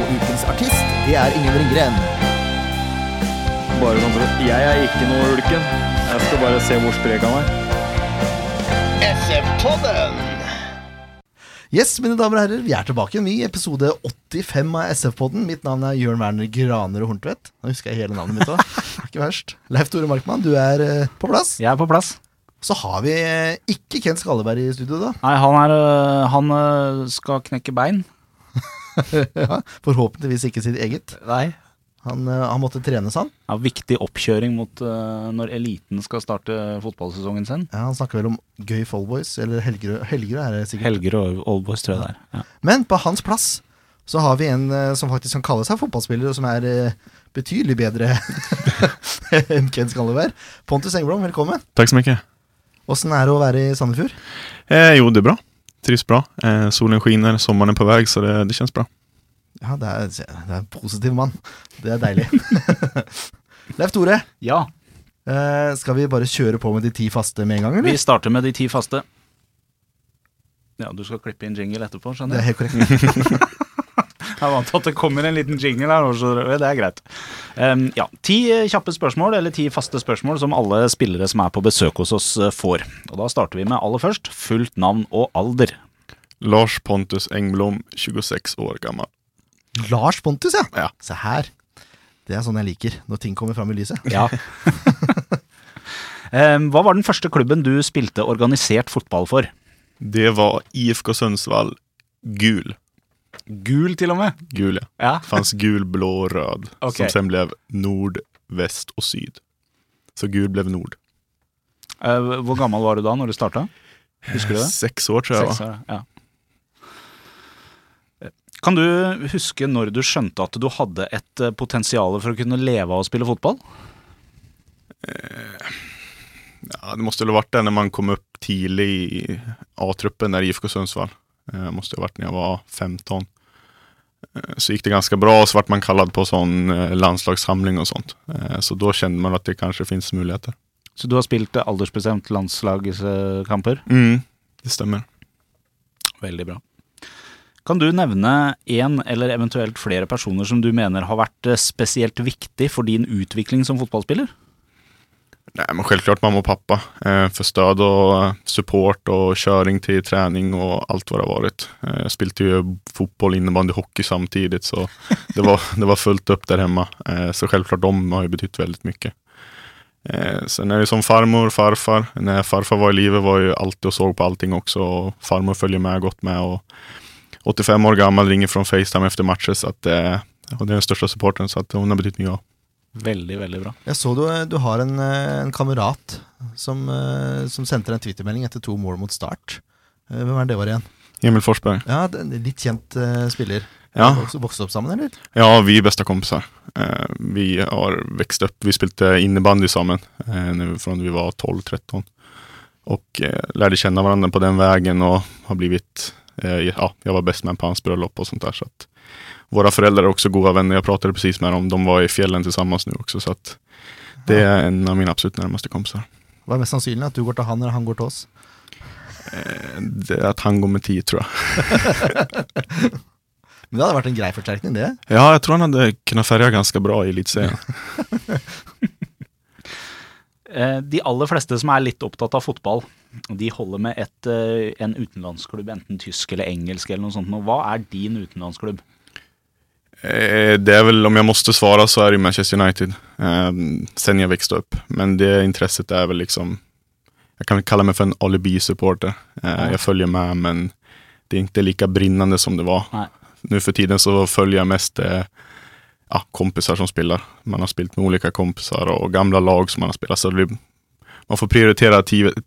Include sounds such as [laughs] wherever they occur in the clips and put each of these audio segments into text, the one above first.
Og ukens artist, det er Ingen Ringgren. Bare sånn for at Jeg er ikke noe ulken. Jeg skal bare se hvor sprek han er. SF-podden! Yes, mine damer og herrer, vi er tilbake igjen i episode 85 av SF-podden. Mitt navn er Jørn Werner Graner og Horntvedt. Nå husker jeg hele navnet mitt òg. [laughs] Ikke verst. Leif Tore Markmann, du er eh, på plass. Jeg er på plass. Så har vi eh, ikke Kent Skalleberg i studio, da. Nei, han, er, øh, han skal knekke bein. [laughs] [laughs] ja, forhåpentligvis ikke sitt eget. Nei. Han, eh, han måtte trenes, han. Ja, viktig oppkjøring mot uh, når eliten skal starte fotballsesongen sin. Ja, han snakker vel om Gøy Fallboys, eller Helgerød, Helgerød er det sikkert. Helger og Oldboys, tror jeg det er. Ja. Men på hans plass så har vi en eh, som faktisk kan kalle seg fotballspiller, og som er betydelig bedre [laughs] enn Ken Skalleberg. Pontus Engblom, velkommen. Takk så mye. Åssen er det å være i Sandefjord? Eh, jo, det er bra. Trivs bra. Eh, solen skiner, sommeren er på vei, så det, det känns bra. Ja, det er, det er en positiv mann. Det er deilig. [laughs] Leif Tore, ja, eh, skal vi bare kjøre på med de ti faste med en gang, vi eller? starter med de ti faste. Ja, du skal klippe inn jingle etterpå, Det skjønner er helt korrekt. [laughs] Jeg er vant til at det kommer en liten jingle her, så det er greit. Um, ja, Ti eh, kjappe spørsmål, eller ti faste spørsmål, som alle spillere som er på besøk hos oss, eh, får. Og Da starter vi med aller først fullt navn og alder. Lars Pontus Engblom, 26 år gammel. Lars Pontus, ja. Ja. Se her. Det er sånn jeg liker, når ting kommer fram i lyset. Ja. um, [laughs] hva var den første klubben du spilte organisert fotball for? Det var IFK Sundsvall gul. Gul, til og med. Gul, ja. Ja. fanns gul, blå og rød, Okej. Som sen ble nord, vest og syd. Så gul ble nord. Uh, hvor gammel var du da når du starta? Husker du det? Seks år tror jeg. Seks år, ja. Kan du huske når du skjønte at du hadde et eh, potensial for å kunne leve av å spille fotball? Ja, det måtte vel ha vært det når man kom opp tidlig i A-truppen der IFK Sundsvall. Eh, måste ha varit när jag var 15. Eh, så gikk det ganske bra og så ble man kallet på sånn landslagssamling og sånt. Eh, så da kjenner man at det kanskje finnes muligheter. Så du har spilt aldersbestemt landslagskamper? Mm, det stemmer. Veldig bra. Kan du nevne én eller eventuelt flere personer som du mener har vært spesielt viktig for din utvikling som fotballspiller? Nej, men självklart mamma och pappa eh, för stöd och support och körning till träning och allt vad det har varit. Eh, jag spelade ju fotboll, innebandy, hockey samtidigt så [laughs] det var, det var fullt upp där hemma. Eh, så självklart de har ju betytt väldigt mycket. Eh, sen är det som farmor, farfar. När farfar var i livet var jag ju alltid och såg på allting också och farmor följer med, gått med och 85 år gammal ringer från Facetime efter matcher så att och det är den största supporten så att hon har betytt mycket. Veldig, veldig bra. Jeg så du, du har en, eh, en kamerat som, eh, som sendte deg en twittermelding etter to mål mot start. Eh, Hvem er det var igjen? Emil Forsberg. Ja, Litt kjent uh, spiller. Ja. Vokste, opp sammen, eller? Ja, vi er beste kompisar. Eh, vi har vokst opp vi spilte innebandy sammen uh, fra vi var 12-13. Og uh, lærte kjenne hverandre på den veien og har blitt ja, jeg var bestemann med på hans bryllup og sånt der. Så att våra föräldrar är också goda vänner, jag pratade precis med dem, de var i fjällen tillsammans nu också. Så att det är en av mina absolut närmaste kompisar. Hva er mest sannsynlig? At du går til han, eller han går til oss? Eh, det er att han går med tid tror jag. [laughs] Men det hadde vært en grei forsterkning, det. Ja, jeg tror han hadde kunnet ferja ganske bra i Eliteserien. [laughs] Eh, De aller fleste som er litt opptatt av fotball, de holder med et, eh, en utenlandsklubb, enten tysk eller engelsk eller noe sånt. Hva er din utenlandsklubb? Eh, Det är väl, om jag måste svara så är det Manchester United. Eh, sen jag växte upp. Men det intresset är väl liksom, jag kan kalla mig för en alibi-supporter. Eh, Ja. Jag följer med men det är inte lika brinnande som det var. Nej. Nu för tiden så följer jag mest eh, ja, kompisar som spelar. Man har spelat med olika kompisar och gamla lag som man har spelat. Så det, man får prioritera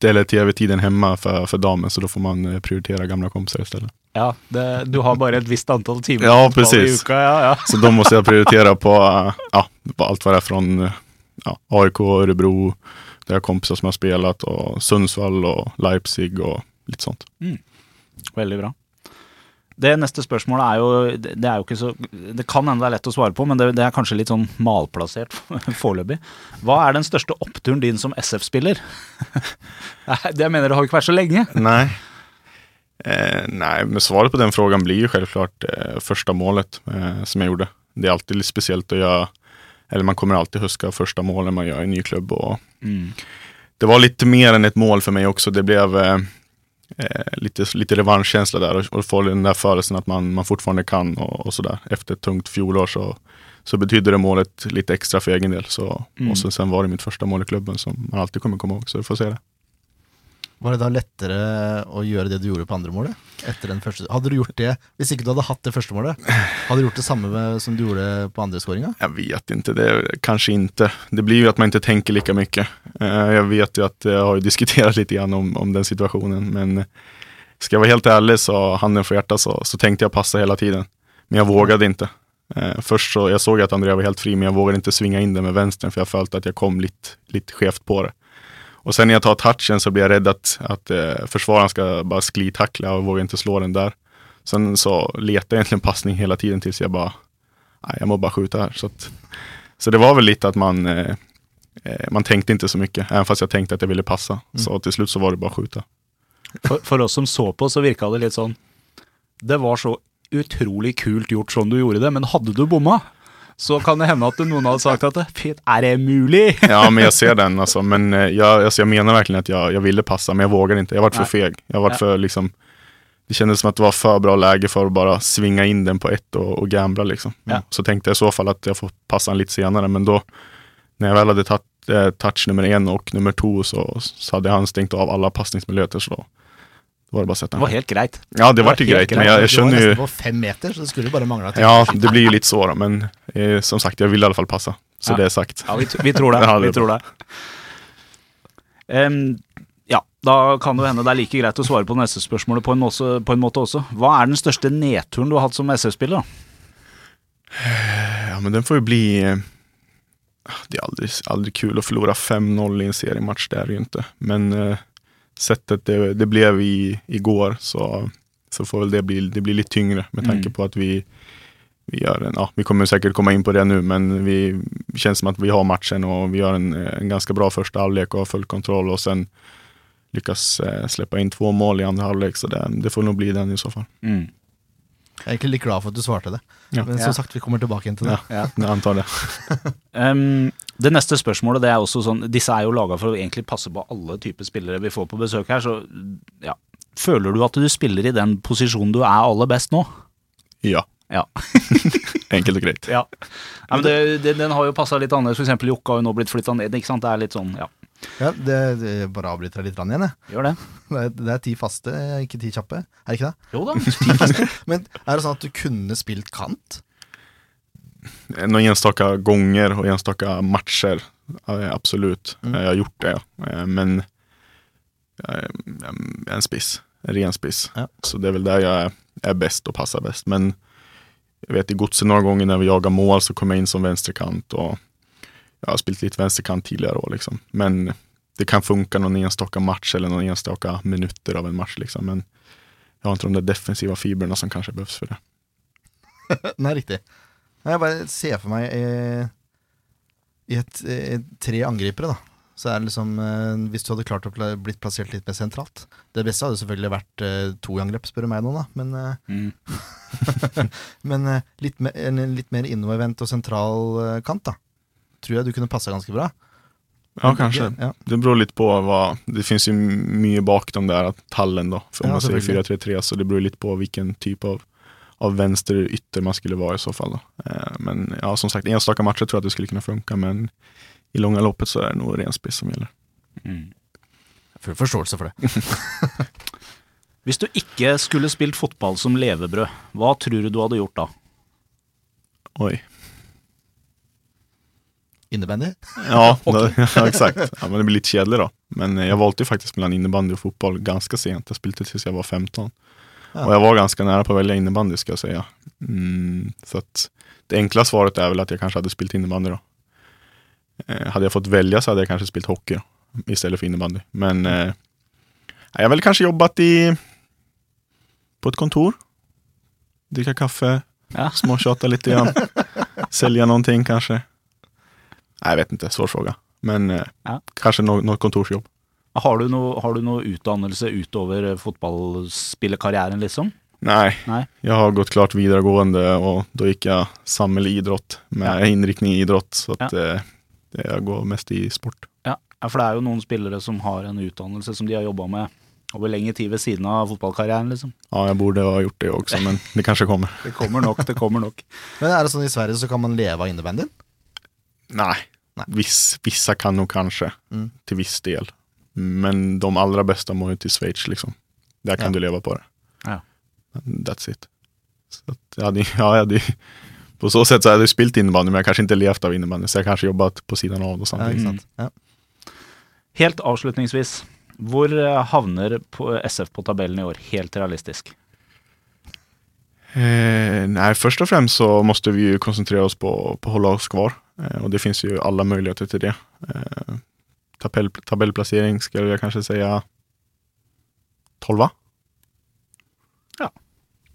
eller TV-tiden hemma för, för damen så då får man prioritere prioritera gamla kompisar istället. Ja, det, du har bare et visst antall timer Ja, i uka. Ja, ja. [laughs] Så da må jeg prioritere på ja, på alt hva det er fra ja, AIK, Örebro, det er kompiser som har spilt, og Sundsvall og Leipzig og litt sånt. Veldig bra. Det neste spørsmålet er jo Det er jo ikke så Det kan hende det er lett å svare på, men det, det er kanskje litt sånn malplassert [laughs] foreløpig. Hva er den største oppturen din som SF-spiller? [laughs] Det mener det har ikke vært så lenge. Nej. Eh, nej, men svaret på den frågan blir ju självklart eh, första målet eh, som jag gjorde. Det är alltid lite speciellt att göra, eller man kommer alltid huska första målen man gör i en ny klubb. Och det var lite mer än ett mål för mig också. Det blev eh, eh, lite, lite revanschkänsla där och, och få den där förelsen att man, man fortfarande kan och, och sådär. Efter ett tungt fjolår så, så betydde det målet lite extra för egen del. Så, Och så, sen var det mitt första mål i klubben som man alltid kommer komma ihåg. Så vi får se det. Var det da lettere å gjøre det du gjorde på andre målet? Etter den første Hadde du gjort det hvis ikke du hadde hatt det første målet? Hadde du gjort det samme som du gjorde på andre skåringa? Jeg vet ikke. det Kanskje ikke. Det blir jo at man ikke tenker lika mye. Jeg vet jo at jeg har ju [laughs] litt om, om den situasjonen, men skal jeg være helt ærlig, så, hånden på hjertet, så, så tänkte jag passe hele tiden. Men jeg våget ikke. Først så, Jeg så at Andrea var helt fri, men jeg våget ikke svinge inn det med venstre, for jeg følte at jeg kom litt, litt skevt på det. Och sen när jag tar touchen så blir jag rädd att, att eh, försvararen ska bara sklitackla och vågar inte slå den där. Sen så letar jag egentligen passning hela tiden tills jag bara, nej, jag må bara skjuta här. Så, att, så det var väl lite att man, eh, eh, man tänkte inte så mycket, även fast jag tänkte att jag ville passa. Så till slut så var det bara att skjuta. For, for oss som så på, så virka det litt sånn Det var så utrolig kult gjort sånn du gjorde det, men hadde du bomma, så kan det hende at noen hadde sagt at Fy, er det mulig? [laughs] Ja, men jeg ser den altså. Men jeg, altså, jeg mener virkelig verkligen jeg, jag, jag ville passe, men jeg vågade ikke. Jeg var for feg. Jeg Ja. för liksom, det kjennes som at det var for bra läge for å bare svinge inn den på ett og, og gamble, liksom. Ja. Så tenkte jeg i så fall at jeg får passe den litt senere, men da, når jeg vel hadde tatt eh, touch nummer en og nummer to, så, så hadde han stengt av alle passningsmöjligheter så då, då var det bare å sette den. Det var helt greit. Ja, det var det var greit, greit, men jeg, jeg skjønner jo Det var nesten på fem meter, så det skulle bare mangle ja det blir jo litt såra, men eh, som sagt jeg ville fall passe, Så Ja. det er sagt. Ja, vi, vi tror det. [laughs] Ja, vi tror det. Um, ja, da kan det hende det er like greit å svare på neste spørsmålet på en, måte, på en måte også. Hva er den største nedturen du har hatt som SF-spiller? Ja, men den får jo bli... eh, Det er aldri, aldri kul å forlore 5-0 i en seriematch, det er det jo ikke. Men eh, sättet det, det blev i, igår så, så får väl det bli, det blir lite tyngre med tanke Mm. på att vi, vi gör en, ja, vi kommer säkert komma in på det nu, men vi känns som att vi har matchen och vi gör en, en ganska bra första halvlek och har full kontroll och sen lyckas eh, släppa in två mål i andra halvlek, så det, det får nog bli den i så fall. Mm. Jeg er egentlig litt glad for at du svarte det. Ja. Men Ja. som sagt, vi kommer tilbake igjen til det. Ja, jeg antar det. [laughs] Em, det neste spørsmålet det er også sånn Disse er jo laga for å egentlig passe på alle typer spillere vi får på besøk her, så ja. Føler du at du spiller i den posisjonen du er aller best nå? Ja, Ja. [laughs] enkelt og greit. ja. ja men det, det, den har jo passa litt annerledes. For eksempel Jokke har jo nå blitt flytta ned. Ikke sant? Det er litt sånn, ja. Ja, det, det bare avbryter deg litt igjen, jeg. Gjør det. [laughs] Det er, det er ti faste, ikke ti kjappe. Er det ikke det? Jo da. ti faste. [laughs] Men er det sånn at du kunne spilt kant? Några enstaka gånger och enstaka matcher, eh, absolut. Mm. Eh, Jag har gjort det. Eh, Men är en spiss, en ren spiss. Ja. Så det är väl där jag är, är bäst och passar bäst. Men jag vet i godset några gånger när vi jagar mål så kommer jag in som vänsterkant och jag har spelat lite vänsterkant tidigare år liksom. Men det kan funka någon enstaka match eller någon enstaka minuter av en match liksom. Men jag har inte de där defensiva fibrerna som kanske behövs för det. [laughs] Nei, riktig. Jeg bare ser for meg eh, i et, eh, tre angripere, da. Så er det liksom eh, Hvis du hadde klart å pla blitt plassert litt mer sentralt Det beste hadde selvfølgelig vært eh, to i angrep, spør du meg nå, da. Men, eh, Mm. [laughs] men eh, litt, mer, en litt mer innovervendt og sentral eh, kant, da. Tror jeg du kunne passa ganske bra. Ja, kanskje. Ja. Det beror litt på hva det finnes jo mye bak de der tallen da. For om Ja, man selvfølgelig. 4-3-3, så det beror litt på hvilken type av, av vänster ytter man skulle vara i så fall. Då. Eh, Men ja, som sagt, enstaka matcher tror jag att det skulle kunna funka, men i långa loppet så är det nog ren spiss som gjelder. Mm. Full forståelse for det. [laughs] Hvis du ikke skulle spilt fotball som levebrød, hva tror du du hadde gjort da? Oi. Innebandy? Ja, [laughs] [laughs] ja exakt. Ja, men det blir litt kjedelig da. Men jeg valgte jo faktisk mellom mellan innebandy og fotball ganske sent. Jeg spilte til jeg var 15. Och jag var ganska nära på att välja innebandy ska jag säga. Mm, så att det enkla svaret är väl att jag kanske hade spelat innebandy då. Eh, hade jag fått välja så hade jag kanske spelat hockey då, istället för innebandy. Men eh, jag har väl kanske jobbat i på ett kontor. Dricka kaffe, Ja. småtjata lite grann. [laughs] Sälja någonting kanske. Nej, jag vet inte, svår fråga. Men eh, Ja. kanske något något kontorsjobb. Har du noe, har du noe utdannelse utover fotballspillekarrieren, fotballspillerkarrieren, liksom? Nei. Nei. Jeg har gått klart videregående, og da gikk jeg sammen med inriktning i idrott. Så att, eh, det- jag går mest i sport. Ja. ja, for det er jo noen spillere som har en utdannelse som de har jobba med over lengre tid ved siden av fotballkarrieren, liksom. Ja, jeg borde ha gjort det også, men [laughs] det kanskje kommer. Det kommer nok, det kommer nok. [laughs] Men er det sånn i Sverige så kan man leve av innebandyen? Nei. Nei. Viss, vissa kan jo kanskje, Mm. til viss del. Men de allra bästa må jo til Schweiz liksom. Der kan Ja. du leve på det. Ja. That's it. Så att jag hade, [laughs] ja, jag hade, på så sett så hadde jeg spilt innebandy, men jeg har kanskje ikke levt av innebandy. Så jeg har kanskje jobbet på siden av det Ja, samtidigt. Ja. Helt avslutningsvis, hvor eh, havner på SF på tabellen i år, helt realistisk? Eh, nei, først og fremst så måtte vi jo konsentrere oss på, på holde hålla oss kvar. Eh, og det fins jo alle muligheter til det. Eh, tabell, tabellplacering skulle jag kanske säga 12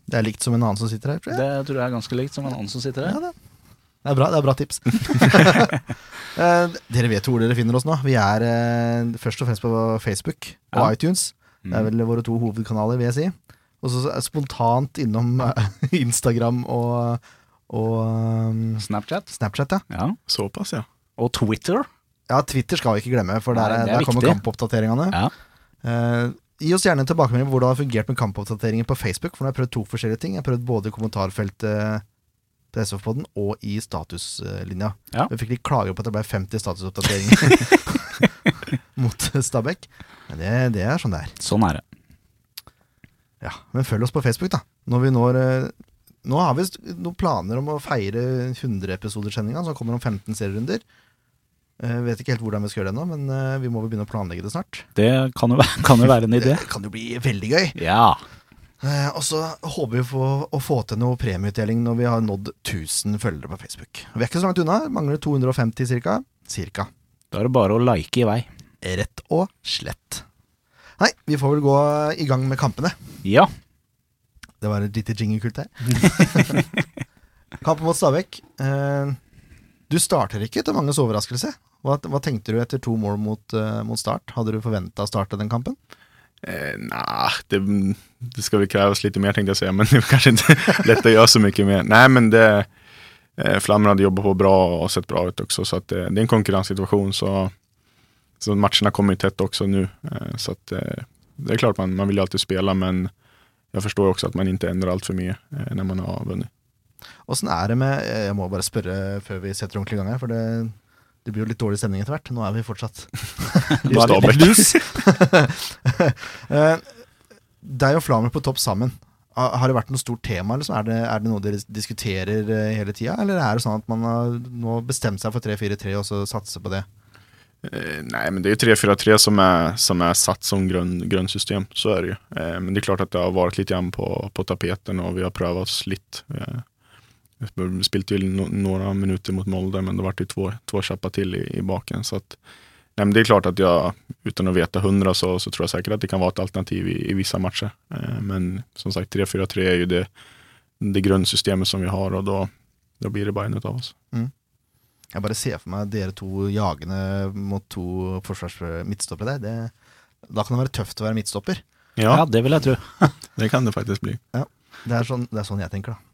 Det er likt som en annen som sitter her, tror jeg. Det tror jeg er ganske likt som en annen som sitter Ja, her. det. det er bra, det er bra tips. [laughs] Eh, dere vet hvor dere finner oss nå. Vi er eh, først og fremst på Facebook og Ja. iTunes. Det er Mm. vel våre to hovedkanaler, vil jeg si. Og så spontant innom eh, [laughs] Instagram og, og um, Snapchat. Snapchat, ja. Ja. Såpass ja. Og Twitter. Ja, Twitter skal vi ikke glemme, for der, Nei, er- er der kommer kampoppdateringene. Ja. Uh, gi oss gjerne en tilbakemelding på hvordan det har fungert med kampoppdateringer på Facebook. For nå har jeg prøvd to forskjellige ting. Jeg har prøvd både i kommentarfeltet på SF-podden og i statuslinja. Ja. Vi fikk litt klager på at det ble 50 statusoppdateringer [laughs] mot Stabæk. Men det, det er sånn det er. Sånn er det. Ja, Men følg oss på Facebook, da. Når vi når eh, Nå har vi noen planer om å feire 100-episodersendinga som kommer om 15 serierunder. Eh, vet ikke helt hvordan vi skal gjøre det ennå, men eh, vi må vel begynne å planlegge det snart. Det kan jo, være- [laughs] kan jo være en idé. Det kan jo bli veldig gøy. Ja. Eh, og så håper vi på å få til noe premieutdeling når vi har nådd 1000 følgere på Facebook. Vi er ikke så langt unna. Mangler 250 cirka. Cirka. Da er det bare å like i vei. Rett og slett. Nei, vi får vel gå i gang med kampene. Ja. Det var et lite jingelkult her. [laughs] Kampen mot Stabæk. Du starter ikke til manges overraskelse. Hva, hva tenkte du etter to mål mot, eh, mot start? Hadde du forventa å starte den kampen? Eh, nei, det, det skal väl kreves litt mer jeg å si, men [laughs] det er kanskje ikke lett å gjøre så mye mer. Nei, men det, eh, Flammen hadde jobbat på bra og sett bra ut også, så det, det er en konkurransesituasjon. Så, så matchene kommer jo tett også nå. Eh, så at, eh, det er klart man, man vil alltid spille, men jeg forstår også at man ikke endrer altfor mye eh, när man har vunnet. Åssen er det med eh, Jeg må bare spørre før vi setter ordentlig i gang her, for det, det blir jo litt dårlig stemning etter hvert. Nå er vi fortsatt [laughs] Nå er vi Stabæk. lus. [laughs] Eh, Deg og Flamer på topp sammen. Har det vært noe stort tema? Liksom? Er, det, er det noe dere diskuterer eh, hele tida? Eller er det sånn at man har nå bestemt seg for 3-4-3 og så satser på det? Nei, men det er jo 3-4-3 som som er satt som grønn grundsystem. Så er det. Eh, men det er klart at det har vært litt hjemme på, på tapeten og vi har prøvd oss lite. Vi spilte ju no, några minuter mot Molde, men det var det ju två, två chappar till i, i baken. Så att, nej, men det är klart att jag, utan att veta hundra, så, så tror jag säkert att det kan vara ett alternativ i, i vissa matcher. Eh, men som sagt, 3-4-3 är ju det, det grunnsystemet som vi har og da, då blir det bare en av oss. Jeg bare ser for meg dere to jagende mot to forsvars midtstoppere der. Det, da kan det være tøft å være midtstopper. Ja, Ja, det vil jeg tro. [laughs] det kan det faktisk bli. Det er sånn, det er sånn jeg tenker, da.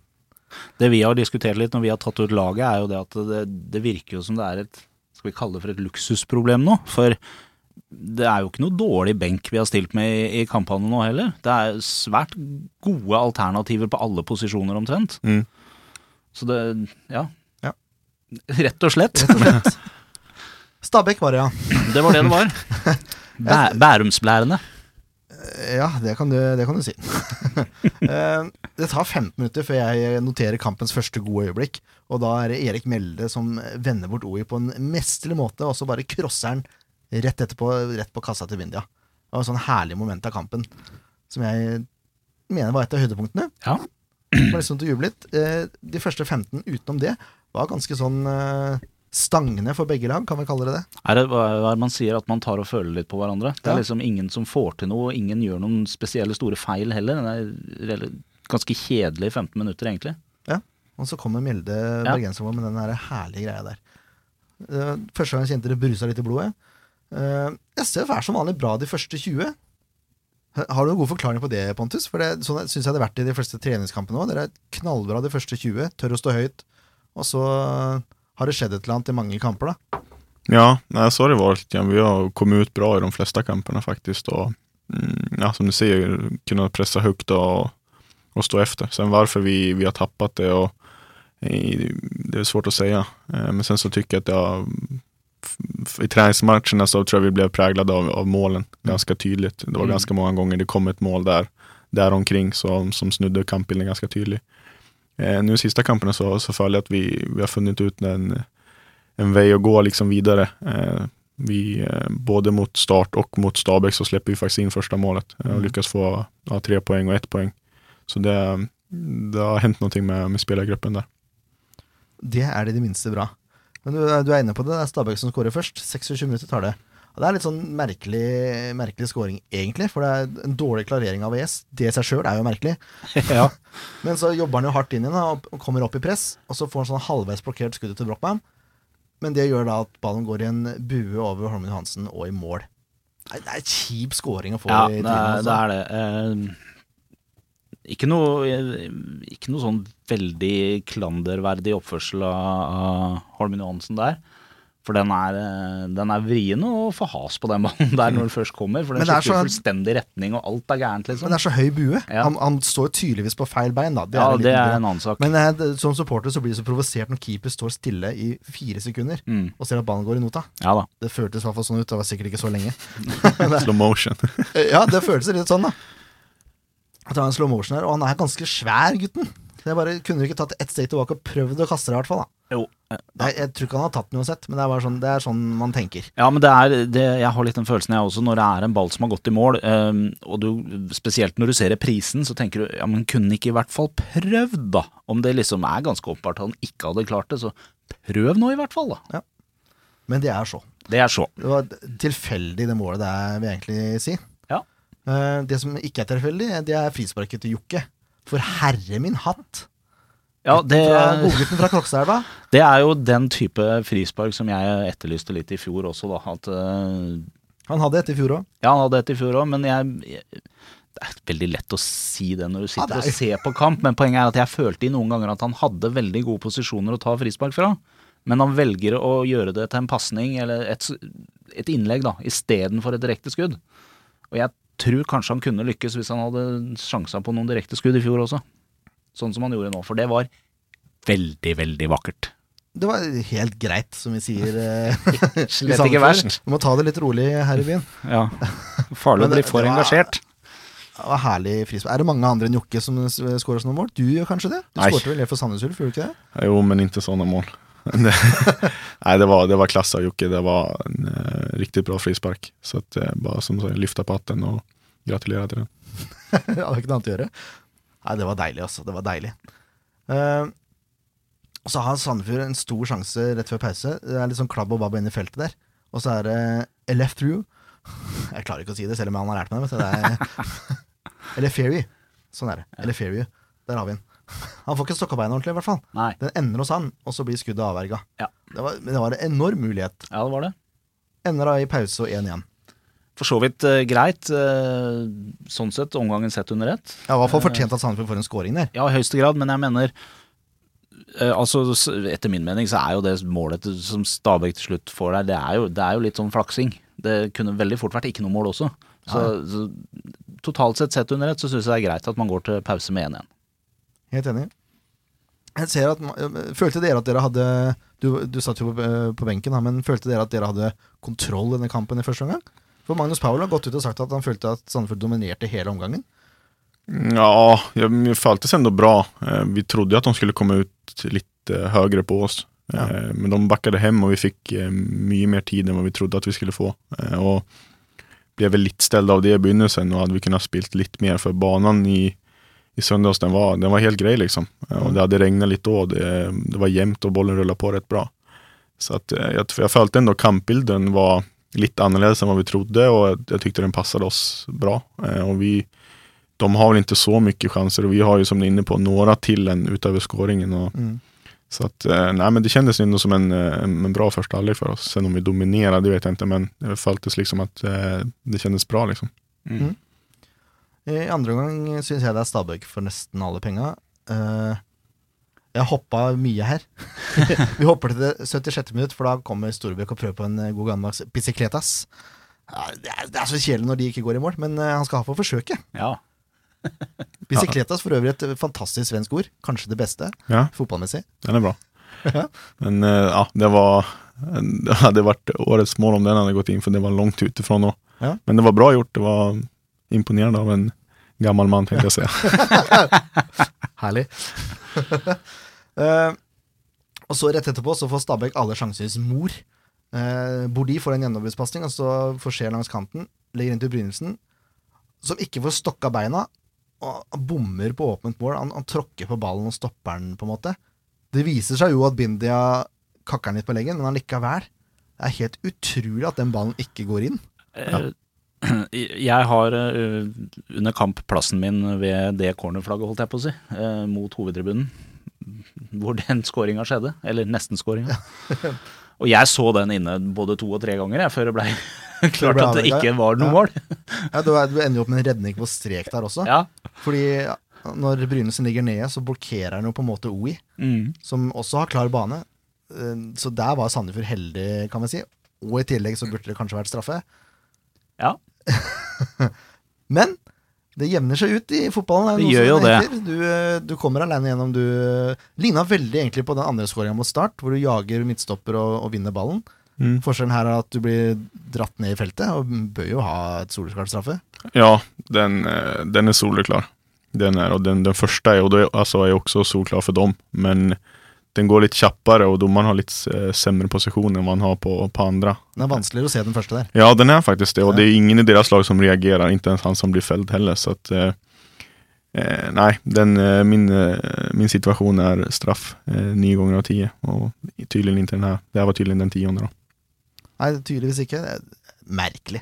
Det vi har diskutert litt når vi har tatt ut laget, er jo det at det, det virker jo som det er et Skal vi kalle det for et luksusproblem nå? For det er jo ikke noe dårlig benk vi har stilt med i, i kampene nå heller. Det er svært gode alternativer på alle posisjoner omtrent. Mm. Så det Ja. Ja. Rett og slett. Rett og slett. [laughs] Stabæk var det, ja. Det var det det var. [laughs] Bæ Bærumsblærene. Ja, det kan du, det kan du si. [laughs] Eh, det tar 15 minutter før jeg noterer kampens første gode øyeblikk. Og da er det Erik Melde som vender bort OI på en mesterlig måte, og så bare crosser han rett etterpå, rett på kassa til Vindia. Det var et sånn herlig moment av kampen som jeg mener var et av høydepunktene. Ja. Det var liksom til å juble litt. Eh, de første 15 utenom det var ganske sånn eh, stangende for begge lag, kan vi kalle det det. Er det hva man sier, at man tar og føler litt på hverandre? Det er Ja. liksom ingen som får til noe, ingen gjør noen spesielle store feil heller. Det er ganske kjedelig 15 minutter, egentlig. Ja, Og så kommer Mjelde Ja. bergenser med den der herlige greia der. Eh, første gang jeg kjente det brusa litt i blodet. Uh, SF er som vanlig bra de første 20. Har du noen god forklaring på det, Pontus? For det, sånn syns jeg det har vært i de fleste treningskampene òg. Dere er knallbra de første 20, tør å stå høyt. Og så har det skjedd et eller annet i mange kamper, da. Ja, nei, så har det vært. Ja. Vi har kommet ut bra i de fleste kampene, faktisk. Og mm, ja, som du sier, kunne pressa høyt og, og, stå efter. Sen hvorfor vi, vi har tappet det, och, eh, det er svårt å säga. Eh, Men sen så syns jeg at jeg i träningsmatcherna så tror jag vi blev präglade av, av målen ganska tydligt. Det var Mm. ganska många gånger det kom ett mål där, där omkring som, som snudde kampbilden ganska tydligt. Eh, nu i sista kamperna så, så följer att vi, vi har funnit ut en, en väg att gå liksom vidare. Eh, vi, eh, både mot start och mot Stabæk så släpper vi faktiskt in första målet eh, och Mm. lyckas få ja, tre poäng och ett poäng. Så det, det har hendt noe med, med spillergruppen der. Det er det i det minste bra. Men du, du er inne på det. Det er Stabæk som skårer først. 26 minutter tar det. Og Det er litt sånn merkelig, merkelig scoring, egentlig. For det er en dårlig klarering av ES. Det i seg sjøl er jo merkelig. [laughs] Ja. Men så jobber han jo hardt inn igjen da, og kommer opp i press. Og så får han sånn halvveis blokkert skuddet til Brochmann. Men det gjør da at ballen går i en bue over Holmen Johansen og i mål. Nei, Det er en kjip scoring å få Ja, i tiden. er altså. det. Er det. Uh... ikke, noe, eh, ikke noe sånn veldig klanderverdig oppførsel av, av Holmen Johansen der. For den er, eh, den er vrien å få has på den banen der når den først kommer. For den er skifter så- fullstendig retning, og alt er gærent, liksom. Men det er så høy bue. Ja. Han, han står tydeligvis på feil bein, da. Det ja, er det er en annen sak. Men eh, som supporter så blir du så provosert når keeper står stille i fire sekunder mm, og ser at ballen går i nota. ja da. Det føltes i hvert fall sånn ut. Det var sikkert ikke så lenge. [laughs] Slow motion. [laughs] Eh, Ja, det føltes litt sånn, da. At det var en slow motion her. Og han er ganske svær, gutten. Det jeg bare, Kunne ikke tatt ett steg tilbake og prøvd å kaste det, i hvert fall? da Jo. Eh, jeg, jeg tror ikke han har tatt den uansett, men det er bare sånn, det er sånn man tenker. Ja, men det er, det, jeg har litt den følelsen jeg også, når det er en ball som har gått i mål, eh, og du, spesielt når du ser reprisen, så tenker du, ja, men kunne ikke i hvert fall prøvd da? Om det liksom er ganske åpenbart at han ikke hadde klart det, så prøv nå i hvert fall da. Men det er så. Det er så. Det var tilfeldig, det målet det er, vil jeg egentlig si. Ja. Eh, Det som ikke er tilfeldig, det er frisparket til Jokke. For herre min hatt! Ja, det, Fra Godgutten fra Krokstadelva. [laughs] det er jo den type frispark som jeg etterlyste litt i fjor også da, at eh, Han hadde et i fjor òg. Ja, han hadde et i fjor òg, men jeg, jeg Det er veldig lett å si det når du sitter er- og ser på kamp, men poenget er at jeg følte i noen ganger at han hadde veldig gode posisjoner å ta frispark fra. Men han velger å gjøre det til en pasning eller et, et innlegg, da, istedenfor et direkte skudd. Og jeg tror kanskje han kunne lykkes hvis han hadde sjansa på noen direkte skudd i fjor også. Sånn som han gjorde nå, for det var veldig, veldig vakkert. Det var helt greit, som vi sier. [laughs] eh, Slett ikke verst. Vi må ta det litt rolig her i byen. [laughs] Ja. Farlig å bli for det var- engasjert. Det var herlig frispark. Er det mange andre enn Jokke som skårer sånne mål? Du gjør kanskje det? Du skårte vel det for Sandnes Ulf, gjorde du ikke det? Jo, men ikke sånne mål. [laughs] Det, nej, det var, det var klasse av Jokke. Det var en uh, riktig bra frispark. Så at, uh, bare som sagt, løfta på hatten og gratulerer til den. Jeg hadde ikke noe annet å gjøre. Nei, det var deilig, altså. Det var deilig. Uh, så har Sandefjord en stor sjanse rett før pause. Det er litt sånn klabb og babb inne i feltet der. Og så er det a left through. Jeg klarer ikke å si det, selv om han har lært meg det. det er, [laughs] eller ferry. Sånn er det. Eller ferry. Der har vi den. [laughs] Han får ikke stokka beina ordentlig, i hvert fall. Nei. Den ender hos han, og så blir skuddet avverga. Ja. Det, var, det var en enorm mulighet. Ja, det var det. Ender da i pause og 1 igjen. For så vidt uh, greit, Uh, sånn sett, omgangen sett under ett. Ja, I hvert fall fortjent at Sandefjord får en scoring der. Ja, i høyeste grad, men jeg mener uh, Altså, etter min mening så er jo det målet som Stabæk til slutt får der, det er jo, det er jo litt sånn flaksing. Det kunne veldig fort vært ikke noe mål også. Så, så totalt sett sett under ett så syns jeg det er greit at man går til pause med 1-1. Helt enig. Jeg ser at, følte dere at dere hadde Du, du satt jo på, på benken, men følte dere at dere hadde kontroll i denne kampen i første omgang? For Magnus Powell har gått ut og sagt at han følte at Sandefjord dominerte hele omgangen. Ja, vi føltes ändå bra. Eh, Vi trodde at de skulle komme ut litt høyere på oss. Ja. Eh, Men de backade hjem, og vi fikk mye mer tid enn vi trodde at vi skulle få. Og ble blev litt stelt ställda av det i begynnelsen og hadde vi kunnet spilt litt mer for banen i, i söndags, den var, den var helt grei liksom. Og det hadde regnet litt da, det, det var jevnt, og bollen rullet på rett bra. Så at, jeg, jeg følte ändå kampbilden var litt annerledes enn vad vi trodde och jag, tykte tyckte den passade oss bra. og och vi, de har väl inte så mycket chanser och vi har ju som ni är inne på några till enn utöver scoringen. Och, Mm. Så att, nei, nej men det kändes ändå som en, eh, en, en bra första halvlek för oss. Sen om vi dominerade, det vet jag inte, men det føltes liksom at eh, det kjennes bra liksom. Mm. I andre omgang syns jeg det er Stabæk for nesten alle penga. Eh, jeg hoppa mye her. [laughs] Vi hopper til det 76. minutt, for da kommer Storbekk og prøver på en eh, god gammeldags bicicletas. Det, er, det er så kjedelig når de ikke går i mål, men eh, han skal ha for forsøket. Ja. [laughs] Bicicletas for øvrig et fantastisk svensk ord. Kanskje det beste Ja, fotballmessig. den er bra. [laughs] Ja. Men eh, ja, det var Det hadde vært årets mål om den hadde gått inn, for det var langt ute fra nå. Ja. Men det var bra gjort, det var imponerende av en gammel mann, man jeg å si. Herlig. Eh, og så rett etterpå så får Stabæk alle sjansers mor. Uh, Bordi får en gjennombruddspasning, og så får Skjer langs kanten. Legger inn til Brynildsen, som ikke får stokka beina. Og bommer på åpent mål. Han, han tråkker på ballen og stopper den, på en måte. Det viser seg jo at Bindia kakker den litt på leggen, men allikevel. Det er helt utrolig at den ballen ikke går inn. Ja. [clears throat] Jeg har eh, under kamp plassen min ved det cornerflagget, holdt jeg på å si, eh, mot hovedtribunen, hvor den skåringa skjedde. Eller nesten-skåringa. Og jeg så den inne både to og tre ganger jeg, før det ble [laughs] klart at det ikke var noe Ja. mål. Ja, du, du ender jo opp med en redning på strek der også. Ja. Fordi når Brynesen ligger nede, så blokkerer han jo på en måte OI. Mm. som også har klar bane. Eh, Så der var Sandefjord heldig, kan vi si. Og i tillegg så burde det kanskje vært straffe. Ja. [laughs] Men det jevner seg ut i fotballen. Det, Det gjør jo det. Du, eh, du kommer alene gjennom. Du ligna veldig egentlig på den andre skåringa mot Start, hvor du jager midtstopper og, og vinner ballen. Mm. Forskjellen her er at du blir dratt ned i feltet, og bør jo ha et soleklart straffe. Ja, den, eh, den er soleklar. Den er, og den, den første er jo, det, altså er jo også soleklar for dem. Men den går litt kjappere, og dommeren har litt semre posisjon enn man har på, på andre. Den er vanskeligere å se den første der. Ja, den er faktisk det. Og Ja. det er ingen i deres lag som reagerer, ikke ens han som blir felt heller. Så at, eh, nei, den, eh, min, eh, min situasjon er straff eh, ganger gånger av ti. Og tydeligvis ikke den her. Det var tydeligvis den tiende, da. Nei, tydeligvis ikke. Er merkelig.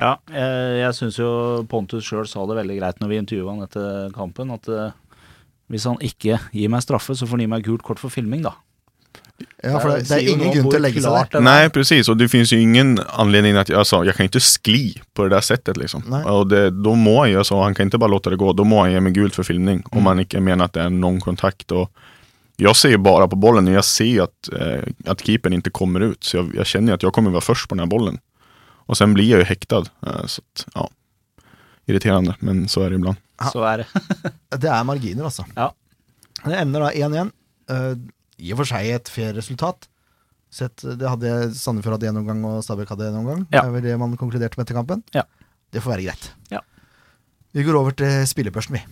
Ja, jeg, jeg syns jo Pontus sjøl sa det veldig greit når vi intervjua han etter kampen, at eh, hvis han ikke gir meg straffe, så får han gi meg gult kort for filming, da. Ja, for det, det er ingen grunn til å legge seg der. Nei, precis. og det finnes jo ingen anledning til altså, Jeg kan ikke skli på det der settet, liksom. Nei. Og det, da må jeg, altså, han kan ikke bare låte det gå, Da må han gi meg gult for filming, Om han ikke mener at det er noen kontakt. og jeg ser bare bara på bollen og jeg ser at, eh, at keeperen ikke kommer ut. Så jeg kjenner at jeg att jag kommer være først på den här bollen. Og sen blir jeg jo hektet. Eh, så att, ja. Irriterande, men så er det ibland. Så er det. [laughs] Det er marginer, altså. Ja. Det ender da 1-1. Uh, I og for seg et fair resultat. Sett, det hadde Sandefjord hadde én omgang, og Stabæk hadde én omgang. Ja. Det er vel det man konkluderte med etter kampen. Ja. Det får være greit. Ja. Vi går over til spillebørsen, vi.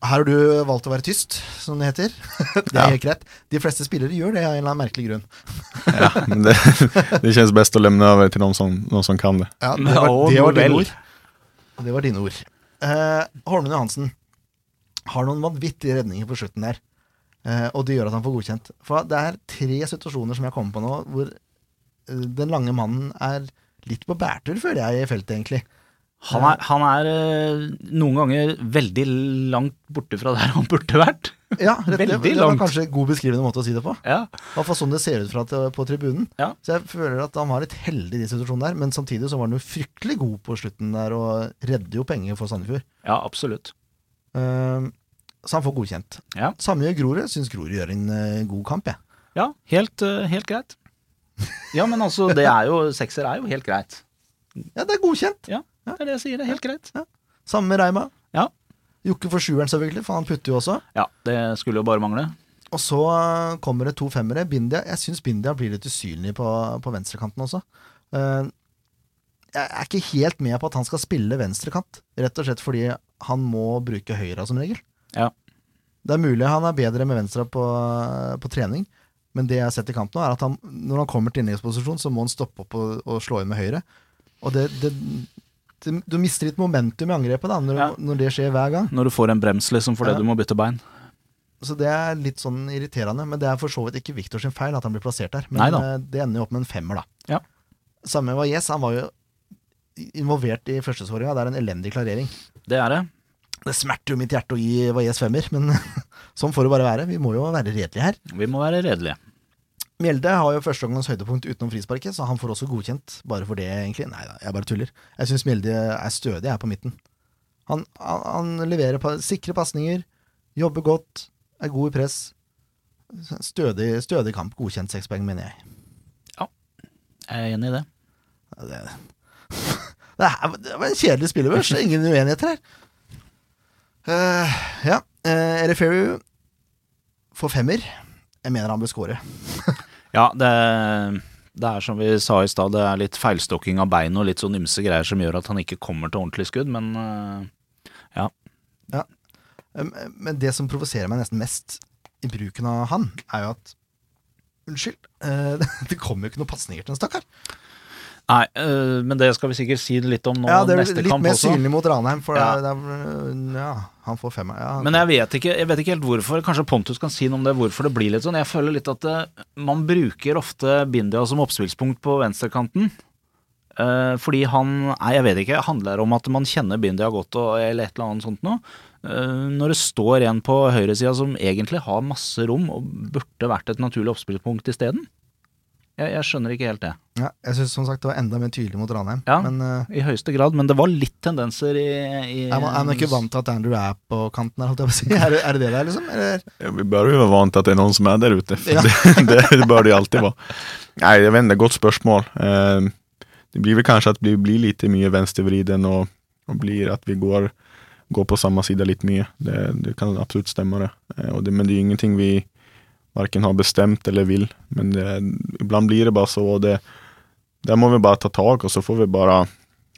Her har du valgt å være tyst, som det heter. [laughs] det er Ja. helt greit. De fleste spillere gjør det av en eller annen merkelig grunn. [laughs] Ja, men det, det kjennes best å lemne over til noen som, noen som kan det. Ja, det var, det var det vel. Det var dine ord. Eh, Holmen Johansen har noen vanvittige redninger på slutten der. Eh, og det gjør at han får godkjent. For det er tre situasjoner som jeg kommer på nå, hvor eh, den lange mannen er litt på bærtur, føler jeg, i feltet, egentlig. Han er, han er eh, noen ganger veldig langt borte fra der han burde vært. [laughs] Ja, rett, det, Veldig det var langt. kanskje en god beskrivende måte å si det på. Ja. I hvert sånn det ser ut fra til, på tribunen. Ja. Så jeg føler at han var litt heldig i den situasjonen der, men samtidig så var han jo fryktelig god på slutten der, og redder jo penger for Sandefjord. ja, absolutt. Uh, så han får godkjent. Ja. Samme gjør Grorud. Syns Grorud gjør en uh, god kamp, jeg. Ja, helt, uh, helt greit. Ja, men altså, det er jo Sekser er jo helt greit. Ja, det er godkjent. Ja, det er det jeg sier. Det er helt greit. Samme med Reima. Ja. Jokke for sjueren, selvfølgelig, for han putter jo også. Ja, det skulle jo bare mangle. Og så eh, kommer det to femmere. Bindia, jeg syns Bindia blir litt usynlig på, på venstrekanten også. Eh, jeg er ikke helt med på at han skal spille venstrekant, rett og slett fordi han må bruke høyra som regel. Ja. Det er mulig han er bedre med venstre på, på trening, men det jeg har sett i kamp nå, er at han, når han kommer til innleggsposisjon, så må han stoppe opp og, og slå inn med høyre. Og det, det Du mister litt momentum i angrepet da når, Ja. når det skjer hver gang. Når du får en brems liksom fordi Ja. du må bytte bein. Så det er litt sånn irriterende. Men det er for så vidt ikke Victor sin feil at han blir plassert der. Men Neida. eh, det ender jo opp med en femmer, da. Ja. Samme med Valles. Han var jo involvert i førsteskåringa. Det er en elendig klarering. Det er det. Det smerter jo mitt hjerte å gi Valles femmer, men [laughs] sånn får det bare være. Vi må jo være redelige her. Vi må være redelige. Mjelde har jo førsteomgangens høydepunkt utenom frisparket, så han får også godkjent bare for det, egentlig. Nei da, jeg bare tuller. Jeg syns Mjelde er stødig her på midten. Han, han, han leverer pa sikre pasninger, jobber godt, er god i press. Stødig, stødig kamp. Godkjent seks poeng, mener jeg. Ja, Jeg er enig i det. Det, det, er, det [laughs] var en kjedelig spillebørs. Ingen uenigheter her. Uh, ja. Uh, Eriferu får femmer. Jeg mener han bør score. [laughs] Ja, det, det er som vi sa i stad, det er litt feilstokking av bein og litt sånn ymse greier som gjør at han ikke kommer til ordentlig skudd, men ja. ja. Men det som provoserer meg nesten mest i bruken av han, er jo at Unnskyld, eh, [laughs] det kommer jo ikke noen pasninger til en stakkar. Nei, øh, men det skal vi sikkert si litt om nå Ja, det er neste litt kamp mer også. synlig mot Ranheim, for Ja. det er, det er, ja, han får femmer. Ja, Men jeg vet, ikke, jeg vet ikke helt hvorfor. Kanskje Pontus kan si noe om det, hvorfor det blir litt sånn. Jeg føler litt at det, man bruker ofte Bindia som oppspillspunkt på venstrekanten. Øh, fordi han Nei, jeg vet ikke. Handler om at man kjenner Bindia godt og, eller et eller annet sånt noe? Eh, når det står en på høyresida som egentlig har masse rom og burde vært et naturlig oppspillspunkt isteden? Jeg, jeg skjønner ikke helt det. ja, jeg syns som sagt det var enda mer tydelig mot Ranheim. Ja. Men uh, I høyeste grad, men det var litt tendenser i, i er, man, er man ikke vant til at Andrew er på kanten her, holdt jeg på å si? [laughs] Er det er det det der, liksom? Eller? Ja, vi bør jo være vant til at det er noen som er der ute. For Ja. det, det, [laughs] det bør det alltid være. Nei, jeg vet ikke, godt spørsmål. Uh, det blir vel kanskje at vi blir litt mye venstrevriden og, og blir at vi går, går på samme side litt mye. Det, det kan absolutt stemme, det. Uh, og det. Men det er ingenting vi verken har bestemt eller vil. Men det, iblant blir det bare så. Og det, der må vi bare ta tak, og så får vi bare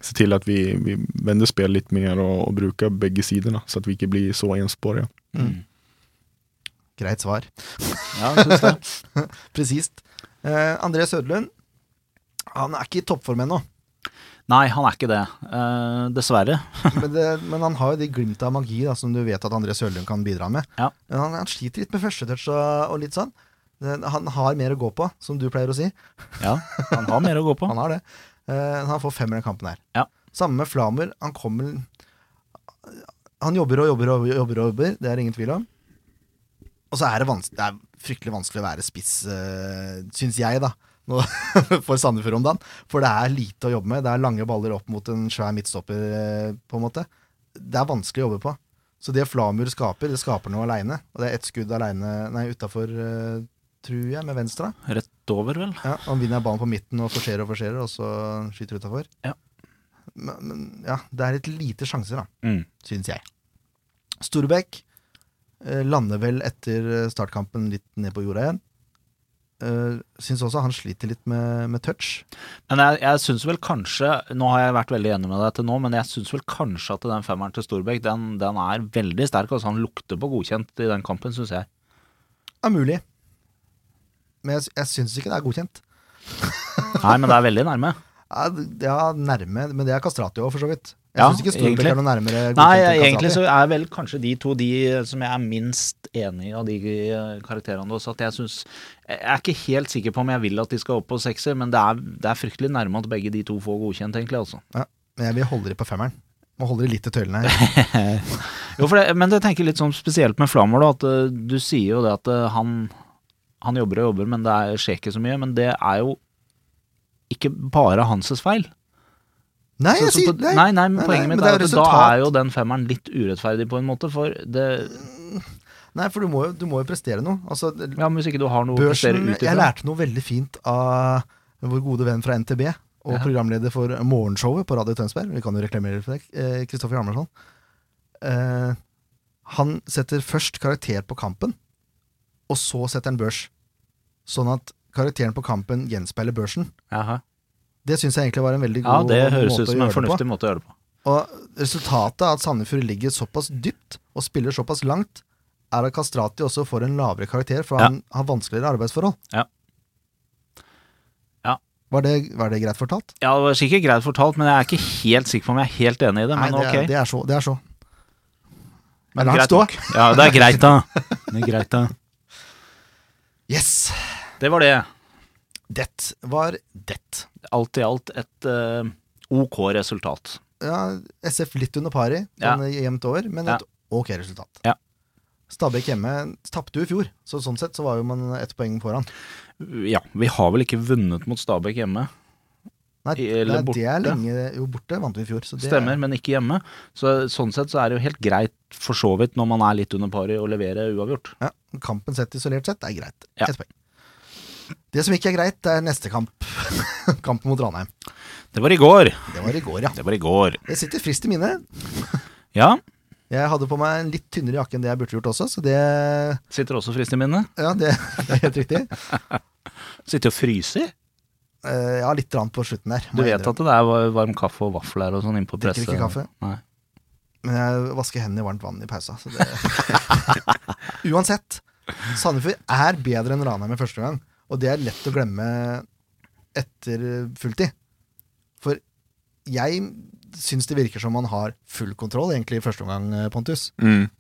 se til at vi, vi vender spill litt mer og, og bruker begge sidene, så at vi ikke blir så ensporige. Mm. Greit svar. [laughs] Ja, syns det. [laughs] Presist. Eh, André Søderlund, han er ikke i toppform ennå. Nei, han er ikke det. Uh, dessverre. [laughs] men, det, men han har jo de glimta av magi da, som du vet at André Sørlund kan bidra med. Ja. Men han, han sliter litt med førstetouch og, og litt sånn. Han har mer å gå på, som du pleier å si. Ja, han har mer å gå på. [laughs] Han har det. Uh, han får fem i den kampen her. Ja. Samme med Flamer. Han kommer Han jobber og jobber og jobber, og jobber det er det ingen tvil om. Og så er det, det er fryktelig vanskelig å være spiss, uh, syns jeg, da. [laughs] For Sandefjord om dagen. For det er lite å jobbe med. Det er lange baller opp mot en svær midtstopper, eh, på en måte. Det er vanskelig å jobbe på. Så det Flamur skaper, det skaper noe aleine. Og det er ett skudd aleine, nei, utafor, tror jeg, med venstre. Rett over, vel. Ja, Han vinner ballen på midten og forserer og forserer, og så skyter utafor. Ja. Men, men ja, det er litt lite sjanser, da, Mm. syns jeg. Storbekk eh, lander vel etter eh, startkampen litt ned på jorda igjen. Uh, syns også han sliter litt med, med touch. Men jeg, jeg syns vel kanskje Nå har jeg vært veldig enig med deg til nå, men jeg syns vel kanskje at den femmeren til Storbekk, den, den er veldig sterk. Altså, han lukter på godkjent i den kampen, syns jeg. Er mulig. Men jeg, jeg syns ikke det er godkjent. Nei, men det er veldig nærme. [laughs] Ja, nærme, men det er Kastratio for så vidt. Jeg Ja, syns ikke Storbekk er noe nærmere Nei, egentlig så er vel kanskje de to de som jeg er minst enig i av de eh, karakterene også. At jeg syns Jeg er ikke helt sikker på om jeg vil at de skal opp på sekser, men det er, det er fryktelig nærme at begge de to får godkjent, egentlig, altså. Men jeg vil holde de på femmeren. Må holde de litt i tøylene her. [laughs] Jo, for det, men jeg tenker litt sånn spesielt med Flammer, da, at eh, du sier jo det at eh, han, han jobber og jobber, men det er, skjer ikke så mye. Men det er jo ikke bare hans feil. Nei, Så- så på- nei, nei, men Nei, poenget nei, mitt men er, er at resultat. da er jo den femmeren litt urettferdig på en måte, for det Nei, for du må, jo, du må jo prestere noe. Altså, Ja, men hvis ikke du har noe å prestere børsen ut Jeg lærte noe veldig fint av vår gode venn fra NTB, og Ja. programleder for morgenshowet på Radio Tønsberg. Vi kan jo reklamere for det. eh, Kristoffer Hjalmarsson. Eh, han setter først karakter på kampen, og så setter han børs. Sånn at karakteren på kampen gjenspeiler børsen. Jaha. Det syns jeg egentlig var en veldig god måte å gjøre det på. Ja, det høres ut som en fornuftig måte å gjøre det på. Og resultatet av at Sandefjord ligger såpass dypt og spiller såpass langt, er at Kastrati også får en lavere karakter, for Ja. han har vanskeligere arbeidsforhold. Var det, var det greit fortalt? Ja, det var sikkert greit fortalt, men jeg er ikke helt sikker på om jeg er helt enig i det. Men Nei, det, ok. det er så. Det er så. Men Men la stå. nok. Ja, det er greit, da. Det er greit, da. [laughs] Yes! Det var det. Det var det. Alt i alt et uh, ok resultat. Ja, SF litt under pari, Ja. sånn jevnt over, men Ja. et ok resultat. Ja. Stabæk hjemme tapte jo i fjor, så sånn sett så var jo man ett poeng foran. Ja, vi har vel ikke vunnet mot Stabæk hjemme. Nei, Eller nei, det er lenge Jo, borte vant vi i fjor. Så det Stemmer, men ikke hjemme. Så sånn sett så er det jo helt greit for så vidt når man er litt under pari å levere uavgjort. Ja, kampen sett isolert sett er greit. Ja. Ett poeng. Det som ikke er greit, er neste kamp. [laughs] Kampen mot Ranheim. Det var i går. Det var i går, ja. Det var i går. Det sitter friskt i minnet. Ja, Jeg hadde på meg en litt tynnere jakke enn det jeg burde gjort også, så det sitter også frist i minnet. Ja, det, [laughs] det er helt riktig. [laughs] Sitter og fryser. Uh, ja, litt rann på slutten der. Du vet at det er varm kaffe og vafler og sånn innpå presset? Drikker ikke kaffe. Nei. Men jeg vasker hendene i varmt vann i pausa. Så det... Uansett, Sandefjord er bedre enn Ranheim i første gang. Og det er lett å glemme etter fulltid. For jeg syns det virker som man har full kontroll egentlig i første omgang, eh, Pontus. Mm.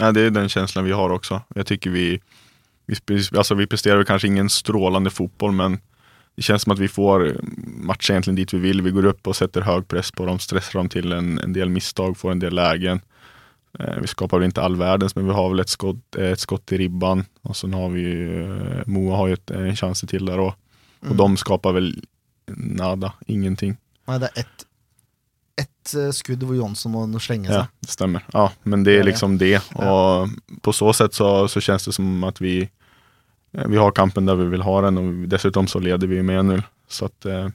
Ja, det er den følelsen vi har også. Jeg tykker vi, vi, altså, vi presterer kanskje ingen strålende fotball, men det kjennes som at vi får eh, egentlig dit vi vil. Vi går opp og setter høy press på dem, stresser dem til en, en del misstag, får en del lägen. Eh, vi skapar väl inte all världens men vi har väl ett skott, eh, ett skott i ribban och sen har vi ju, eh, Moa har ju ett, en chans till där och, och Mm. de skapar väl nada, ingenting. Nei, det er ett ett eh, skudd hvor Jonsson må slenge seg. Ja, det stämmer. Ja, men det er är liksom det. Och på så sätt så, så känns det som att vi, vi har kampen där vi vill ha den och dessutom så leder vi med 1-0. Så att, eh,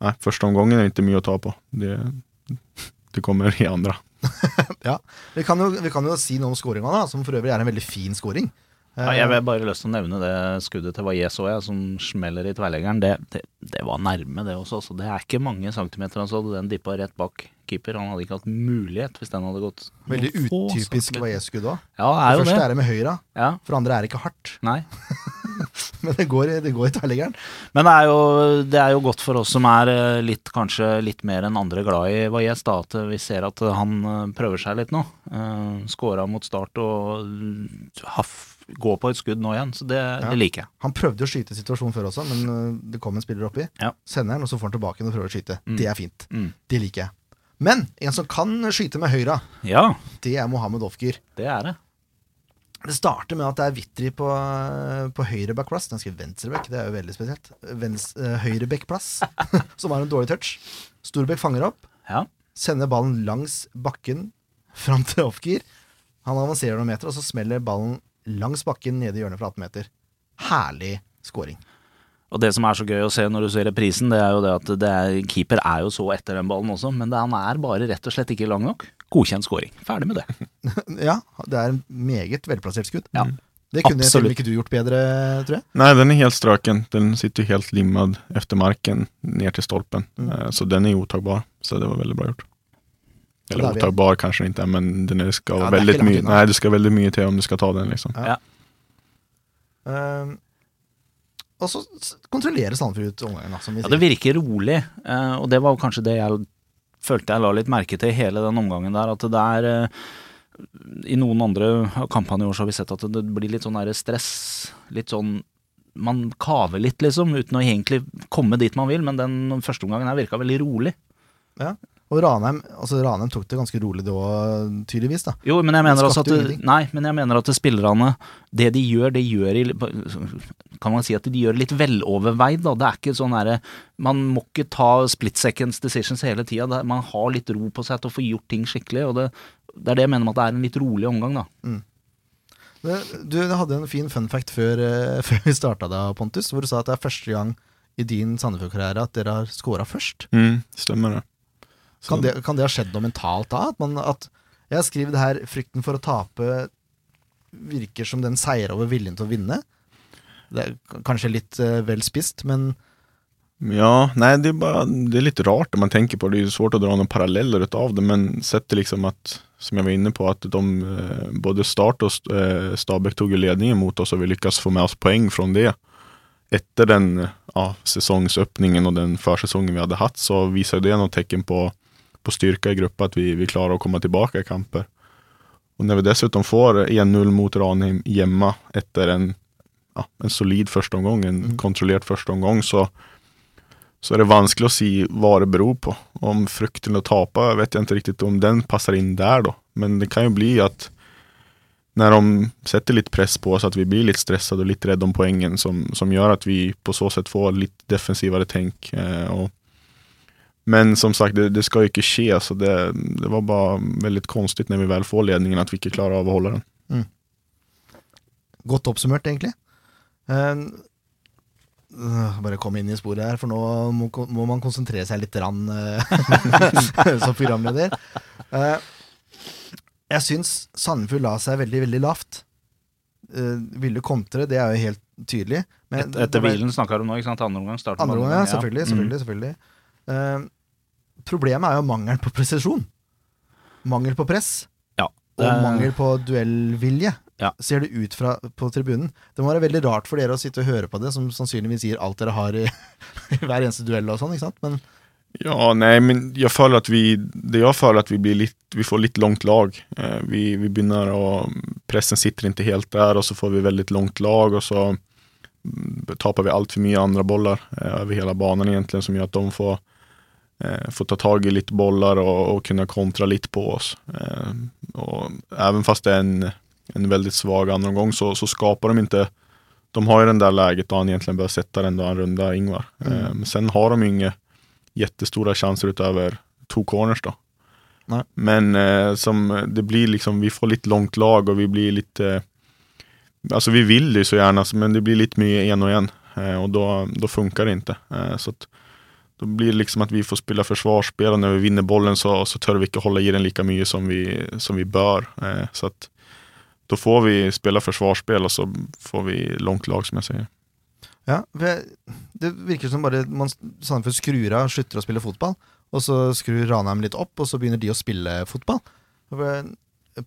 nej, första omgången är inte mycket att ta på. Det, det kommer i andra. [laughs] Vi, kan jo, vi kan jo si noe om skåringa, som for øvrig er en veldig fin skåring. Ja, jeg vil bare lyst til å nevne det skuddet til Valles òg, som smeller i tverleggeren. Det, det, det var nærme, det også. Så det er ikke mange centimeter han så den dippa rett bak keeper. Han hadde ikke hatt mulighet hvis den hadde gått Veldig utypisk. Valles-skudd òg. Ja, det Det er jo første det. er det med høyra, Ja, for andre er det ikke hardt. nei. [laughs] [laughs] Men det går, det går i tverrliggeren. Men det er, jo, det er jo godt for oss som er eh, litt, kanskje litt mer enn andre glad i Vajez, at vi ser at han eh, prøver seg litt nå. Uh, Skåra mot start og eh, haff, gå på et skudd nå igjen, så det, det liker jeg. Han prøvde å skyte situasjonen før også, men det kom en spiller oppi. Ja. Sender den, og så får han tilbake og prøver å skyte. Mm. Det er fint. Mm. Det liker jeg. Men en som kan skyte med høyra, Ja, det er Mohammed Ofker. det er det. Det starter med at det er Vitri på, på høyre backplass. Den skrev venstreback, det er jo veldig spesielt. Vens, øh, høyre som har en dårlig touch. Storbekk fanger opp, Ja. sender ballen langs bakken fram til offgear. Han avanserer noen meter, og så smeller ballen langs bakken nede i hjørnet fra 18 meter. Herlig scoring. Og det som er så gøy å se når du ser reprisen, det er jo det at det er, keeper er jo så etter den ballen også, men det, han er bare rett og slett ikke lang nok. Godkjent scoring. Ferdig med det. [laughs] Ja, det er en meget velplassert skudd. Ja, Det kunne absolutt. ikke du gjort bedre, tror jeg. Nei, den er helt strøken. Den sitter helt limmad etter marken ned til stolpen. Mm. Eh, Så den är otagbar. Så det var veldig bra gjort. Eller vi- kanskje ikke den men den er, skal Ja, veldig mye. Nej, det skal veldig mye til om du skal ta den liksom. Ja. Ja. Ehm, og så kontrollerer Sandefjord ut omgangen, da, som vi Ja, det virker rolig, eh, og det var kanskje det jeg følte jeg la litt merke til hele den omgangen der, at det er eh, I noen andre kampene i år så har vi sett at det blir litt sånn stress. Litt sånn Man kaver litt, liksom, uten å egentlig komme dit man vil, men den første omgangen her virka veldig rolig. Og Ranheim, altså Ranheim tok det ganske rolig da, tydeligvis. da. Jo, men jeg mener altså at du- Nei, men jeg mener at spillerne Det de gjør, det gjør i Kan man si at de gjør litt veloverveid, da. Det er ikke sånn derre Man må ikke ta split seconds decisions hele tida. Man har litt ro på seg til å få gjort ting skikkelig, og det, det er det jeg mener med at det er en litt rolig omgang, da. Det- Du hadde en fin fun fact før, eh, [laughs] før vi starta da, Pontus, hvor du sa at det er første gang i din Sandefjord-karriere at dere har scora først. Mm, stemmer det. Kan det, kan det ha skjedd noe mentalt da? At, man, at Jeg har skrevet her 'frykten for å tape virker som den seier over viljen til å vinne'. Det er kanskje litt uh, vel spist, men Ja, nei, det er, bare, det er litt rart når man tenker på det. Det er svårt å dra noen paralleller ut av det men sett det liksom at som jeg var inne på, at de, eh, både Start og eh, Stabæk tog ledningen mot oss og vi lyckas få med oss poeng fra det. etter den ja, sesongsåpningen og den førsesongen vi hadde hatt, så viser det noen tecken på, på styrka i gruppen att vi, vi klarar att komma tillbaka i kamper. Och när vi dessutom får 1-0 mot Ranheim hjemme etter en, ja, en solid førsteomgang, en Mm. kontrollerad första så, så er det vanskelig å se hva det beror på. Om frukten å tape vet jeg ikke riktig om den passer inn der, da. Men det kan jo bli at når de setter litt press på oss, at vi blir litt stresset og litt rädda om poengen, som, som gjør at vi på så sett får litt defensivere tenk. Eh, och, men som sagt, det, det skal jo ikke skje, så det, det var bare veldig konstigt når vi vel får ledningen at vi ikke klarer av overholde hålla den. Godt oppsummert, egentlig. Eh, øh, bare komme inn i sporet her, for nå må, må man konsentrere seg litt rann, uh, [laughs] som programleder. Uh, jeg syns Sandefjord la seg veldig, veldig lavt. Uh, ville kontre, det er jo helt tydelig. Men Et, etter hvilen snakker du nå, ikke sant? Andre omgang starter Andre omgang, ja. selvfølgelig. Selvfølgelig. Mm. selvfølgelig, Eh, problemet er jo mangelen på presisjon. Mangel på press. Ja, Og mangel på duellvilje, Ja. ser det ut fra på tribunen. Det må være veldig rart for dere å sitte og høre på det, som sannsynligvis gir alt dere har i, [laughs] i hver eneste duell og sånn, ikke sant? Men Ja, nei, men jeg føler at vi, det jeg føler at vi blir litt, vi får litt långt lag. Eh, vi, vi begynner å, pressen sitter ikke helt der, og så får vi veldig långt lag og så taper vi altfor mye andre andra bollar eh, over hele banen, egentlig, som gjør at de får, eh, får ta tag i lite bollar och, och kunna kontra lite på oss. Eh, och även fast det är en, en väldigt svag andra omgång så, så skapar de inte de har ju den där läget då han egentligen bör sätta den då han rundar Ingvar. Eh, men sen har de ju inga jättestora chanser utöver två corners då. Nej. Men eh, som det blir liksom, vi får lite långt lag och vi blir lite Alltså vi vill det ju så gärna men det blir lite mycket en och en eh, och då, då funkar det inte. Eh, så att, då blir det liksom att vi får spela försvarsspel och när vi vinner bollen så, så tør vi ikke holde i den like mye som vi, som vi bør. Eh, så att då får vi spela försvarsspel og så får vi langt lag som jeg sier. ja, det virker som bare man Sandefjord skrur av, slutter å spille fotball, og så skrur Ranheim litt opp, og så begynner de å spille fotball.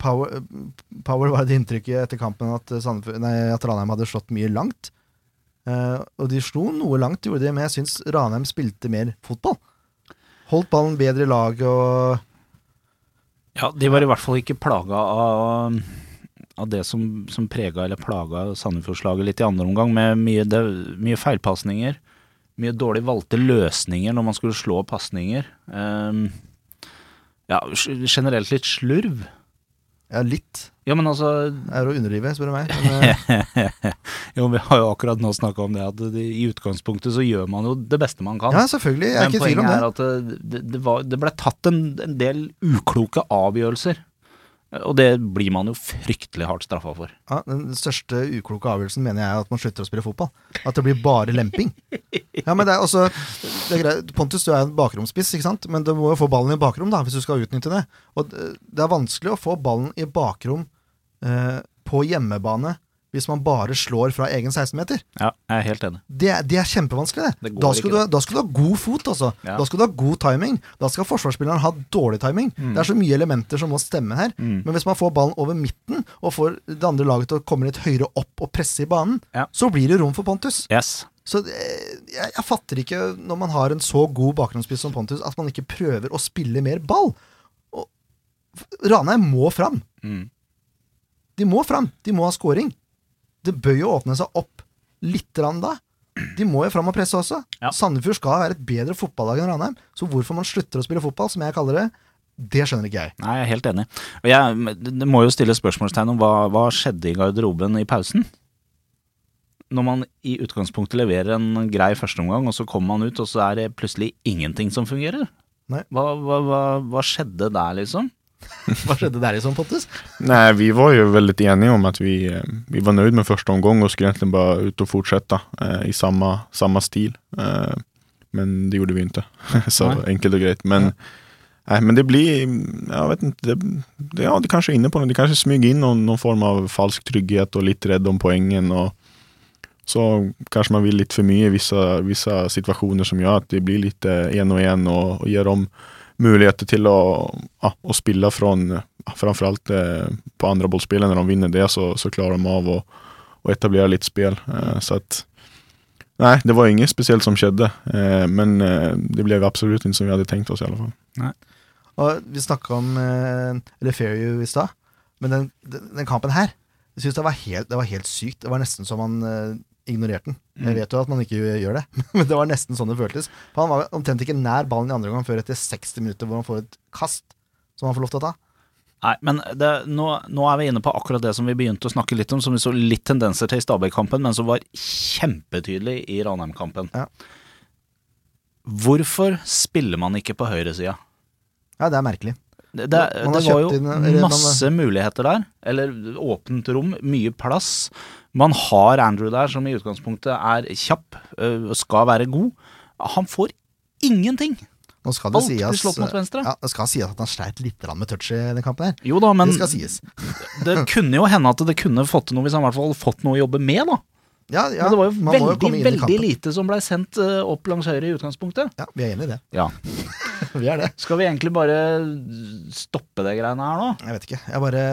Power, Power var det inntrykket etter kampen at, Sandefjord, nei, at Ranheim hadde slått mye langt. Eh, og de slo noe langt, gjorde de, men jeg syns Ranheim spilte mer fotball. Holdt ballen bedre i lag og Ja, de var i hvert fall ikke plaga av, av det som, som prega eller plaga Sandefjordslaget litt i andre omgang, med mye, det, mye feilpasninger. Mye dårlig valgte løsninger når man skulle slå pasninger. Um, ja, generelt litt slurv. Ja, litt Ja, men altså er å underdrive, spør du meg. [laughs] Men, eh, Jo, vi har jo akkurat nå snakka om det, at det, i utgangspunktet så gjør man jo det beste man kan. ja, selvfølgelig. Jeg er Men ikke i tvil om poenget det. er at det, det, var, det ble tatt en, en del ukloke avgjørelser. Og det blir man jo fryktelig hardt straffa for. Ja, den største ukloke avgjørelsen mener jeg er at man slutter å spille fotball. At det blir bare lemping. Ja, men det er også det er greit. Pontus, du er en bakromspiss, ikke sant? men du må jo få ballen i bakrom da, hvis du skal utnytte det. Og det er vanskelig å få ballen i bakrom eh, på hjemmebane hvis man bare slår fra egen 16-meter. Ja, jeg er helt enig. Det, det er kjempevanskelig, det. Det Da skal, du, da skal du ha god fot, altså. Ja. Da skal du ha god timing. Da skal forsvarsspilleren ha dårlig timing. Det er så mye elementer som må stemme her. Mm. Men hvis man får ballen over midten, og får det andre laget til å komme litt høyere opp og presse i banen, Ja. så blir det rom for Pontus. Yes. Så jeg, jeg fatter ikke, når man har en så god bakgrunnsspiss som Pontus, at man ikke prøver å spille mer ball. Og Ranheim må fram. Mm. De må fram. De må ha scoring. Det bør jo åpne seg opp litt rann da. De må jo fram og presse også. Ja. Sandefjord skal være et bedre fotballag enn Ranheim. Så hvorfor man slutter å spille fotball, som jeg kaller det, det skjønner ikke jeg. Nei, jeg er helt enig. Og jeg det må jo stille spørsmålstegn om hva, hva skjedde i garderoben i pausen? Når man i utgangspunktet leverer en grei førsteomgang, og så kommer man ut, og så er det plutselig ingenting som fungerer. Hva, hva, hva skjedde der, liksom? [laughs] Hva skjedde der sånn, Pontus? Nei, vi var jo veldig enige om at vi, eh, vi var nøyd med første omgang og skulle egentlig bare ut og fortsette eh, i samme, samme stil. Eh, men det gjorde vi ikke, [laughs] Så nei. enkelt og greit. Men, nei, men det blir, Jeg vet ikke det, det, ja, det kanske är inne på noe. Det kanskje smyger inn noen, noen, form av falsk trygghet og litt redd om poengen. og så kanskje man vil litt for mye i vissa, situasjoner situationer som gjør at det blir litt en og en og, og gir dem möjligheter till att, ja, att spilla från framförallt eh, på andra bollspelen när de vinner det så, så klarar de av att, att etablera lite spel. Eh, så att Nej, det var inget speciellt som skedde. Eh, men det blev absolut inte som vi hade tänkt oss i alla fall. Og vi snakka om eller Fairview i stad, men den, den, kampen her Jeg synes det var, helt, det var helt sykt. Det var nesten som eh, ignorerte den. Jeg vet jo at man ikke gjør det, [laughs] men det var nesten sånn det føltes. For Han var omtrent ikke nær ballen i andre gang før etter 60 minutter hvor han får et kast som han får lov til å ta. Nei, men det, nå, nå er vi inne på akkurat det som vi begynte å snakke litt om, som vi så litt tendenser til i Stabæk-kampen, men som var kjempetydelig i Ranheim-kampen. Ja. Hvorfor spiller man ikke på høyresida? Ja, det er merkelig. Det, det, det var jo inn, masse muligheter der. Eller åpent rom, mye plass. Man har Andrew der, som i utgangspunktet er kjapp øh, og skal være god. Han får ingenting! Nå skal det Alt blir sies slått mot venstre. Ja, det skal sies at han sleit litt med touch i den kampen her. Jo da, men det skal sies. [laughs] det kunne jo hende at det kunne fått til noe hvis han i hvert fall fått noe å jobbe med, da. Ja, ja, Men det var jo veldig, veldig lite som blei sendt øh, opp langs høyre i utgangspunktet. Ja, vi er enig i det. Ja. [laughs] [laughs] Vi er det. Skal vi egentlig bare stoppe det greiene her nå? Jeg vet ikke. Jeg bare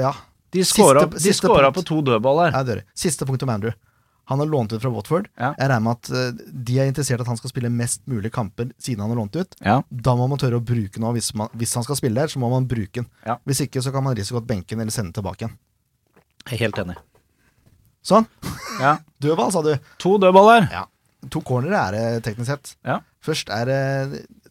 Ja. De scora på to dødballer. Jeg dør. Siste punkt om Andrew. Han har lånt ut fra Watford. Ja. Jeg regner med at eh, de er interessert i at han skal spille mest mulig kamper siden han har lånt ut. Ja. Da må man tørre å bruke noe. Hvis, man, hvis han skal spille der, så må man bruke den. Ja. Hvis ikke, så kan man risiko at benke den eller sende den tilbake igjen. Jeg er helt enig. Sånn. Ja. [laughs] Dødball, sa du. To dødballer. Ja. To cornere er det teknisk sett. Ja. Først er det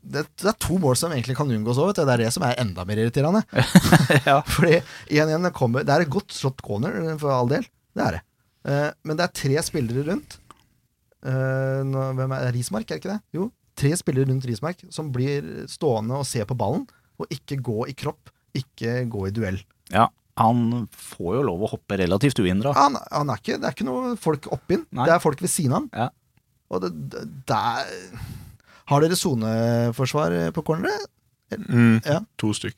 det, det er to mål som egentlig kan unngås òg, vet du. Det er det som er enda mer irriterende. [laughs] Ja. [laughs] Fordi 1-1 kommer Det er et godt slått corner, for all del. Det er det. Eh, men det er tre spillere rundt. Eh, nå, hvem er, det er Rismark, er det ikke det? Jo. Tre spillere rundt Rismark som blir stående og se på ballen, og ikke gå i kropp, ikke gå i duell. ja. Han får jo lov å hoppe relativt uhindra. Han, han er ikke, det er ikke noe folk oppi han. Det er folk ved siden av han. Ja. Og det, det, det er Har dere soneforsvar på corneret? Mm, Ja. To stykk.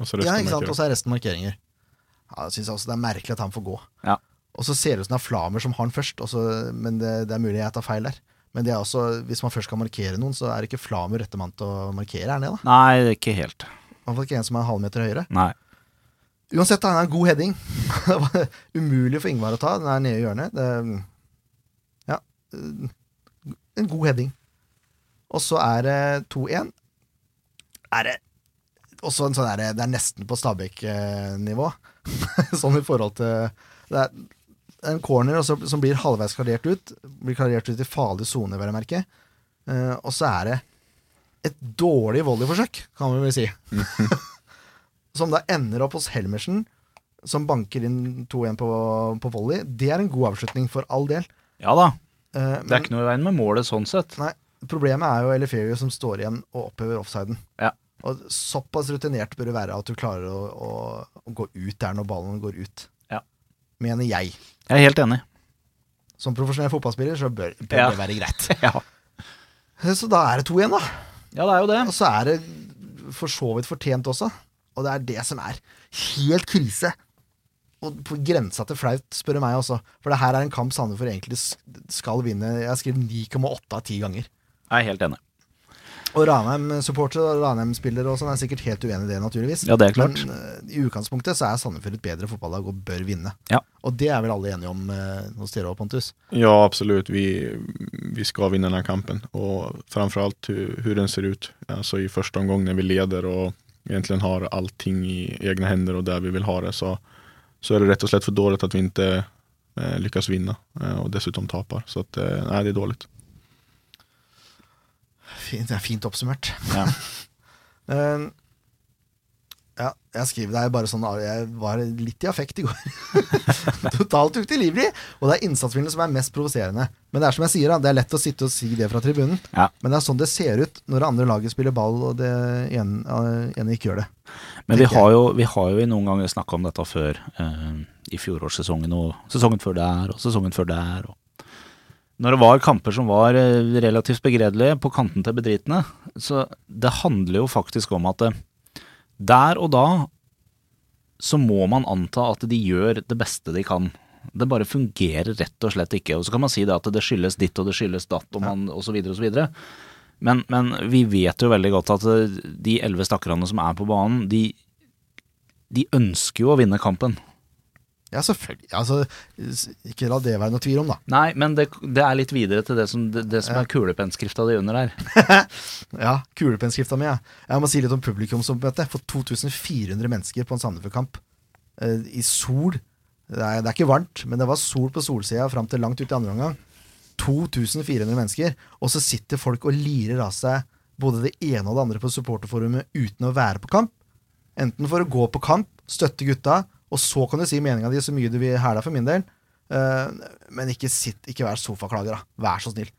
Og så Ja, resten ikke sant? Og så er resten markeringer. Ja, jeg syns også det er merkelig at han får gå. Ja. Og så ser det ut som det er Flamer som har han først, også, men det, det er mulig jeg tar feil der. Men det er også, hvis man først skal markere noen, så er ikke Flamer rette mann til å markere, er han det? da? Nei, ikke helt. I hvert fall ikke en som er en halvmeter høyere. Nei. Uansett, han er en god heading. [laughs] Umulig for Ingvar å ta. Den er nede i hjørnet. Det, en god heading. Og så er det 2-1. Er det også en sånn der, Det er nesten på Stabæk-nivå. [laughs] sånn i forhold til Det er en corner også, som blir halvveis klarert ut. Blir klarert ut i farlig sone, vil jeg merke. Uh, og så er det et dårlig volleyforsøk, kan vi vel si. [laughs] som da ender opp hos Helmersen, som banker inn 2-1 på, på volley. Det er en god avslutning, for all del. Ja da. Eh, Det er ikke noe i veien med målet sånn sett. Nei, problemet er jo Eliferio som står igjen og opphever offsiden. Ja. Og såpass rutinert bør du være at du klarer å, å, å gå ut der når ballen går ut. Ja. Mener jeg. Jeg er helt enig. Som profesjonell fotballspiller så bør, bør Ja. det være greit. [laughs] Ja. Så da er det 2-1, da. ja, det er jo det. Og så er det for så vidt fortjent også. Og det er det som er helt krise. Og på grensa til flaut, spør du meg også. For det her er en kamp Sandefjord egentlig skal vinne. Jeg har skrevet 9,8 av 10 ganger. Jeg er helt enig. Og Ranheim-supporter og Ranheim-spiller og sånn er sikkert helt uenig i det, naturligvis. Ja, det er klart. Men uh, i utgangspunktet så er Sandefjord et bedre fotballag og bør vinne. Ja. Og det er vel alle enige om uh, hos dere òg, Pontus? Ja, absolutt. Vi, vi skal vinne denne kampen. Og framfor alt hvordan den ser ut. Altså i første omgången når vi leder og egentlig har allting i egne hender og der vi vil ha det så, så är det rätt och slett för dåligt att vi inte eh, lyckas vinna eh, och dessutom tapar. Så att, eh, nej, det är dåligt. Fint, det er fint oppsummert. Ja. [laughs] Ja, jeg skriver det bare sånn Jeg var litt i affekt i går. [laughs] Totalt utilgivelig. Og det er innsatsspillene som er mest provoserende. Men det er som jeg sier, da, det er lett å sitte og si det fra tribunen. Ja. Men det er sånn det ser ut når det andre laget spiller ball, og det ene, eh, ikke gjør det. Men vi har, jo, vi har jo noen ganger snakka om dette før. Uh, I fjorårssesongen og sesongen før der og sesongen før der. Og når det var kamper som var eh, relativt begredelige på kanten til bedritne, så det handler jo faktisk om at der og da så må man anta at de gjør det beste de kan. Det bare fungerer rett og slett ikke. Og så kan man si det at det skyldes ditt og det skyldes datt og, man, osv. videre. Men, men vi vet jo veldig godt at de elleve stakkarene som er på banen, de, de ønsker jo å vinne kampen. Ja, selvfølgelig. Altså, ikke la det være noe tvil om, da. Nei, men det, det er litt videre til det som, det, det som er kulepenskrifta di under her. [laughs] Ja, Kulepenskrifta mi, ja. Jeg må si litt om publikumsoppmøte. For 2400 mennesker på en Sandefjord-kamp. Eh, I sol. Det er, det er ikke varmt, men det var sol på solsida fram til langt ut i andre omgang. 2400 mennesker. Og så sitter folk og lirer av seg både det ene og det andre på supporterforumet uten å være på kamp. Enten for å gå på kamp, støtte gutta, og så kan du si meninga di så mye du vil hæla for min del. Eh, men ikke sitt, ikke vær sofaklager, da. Vær så snill.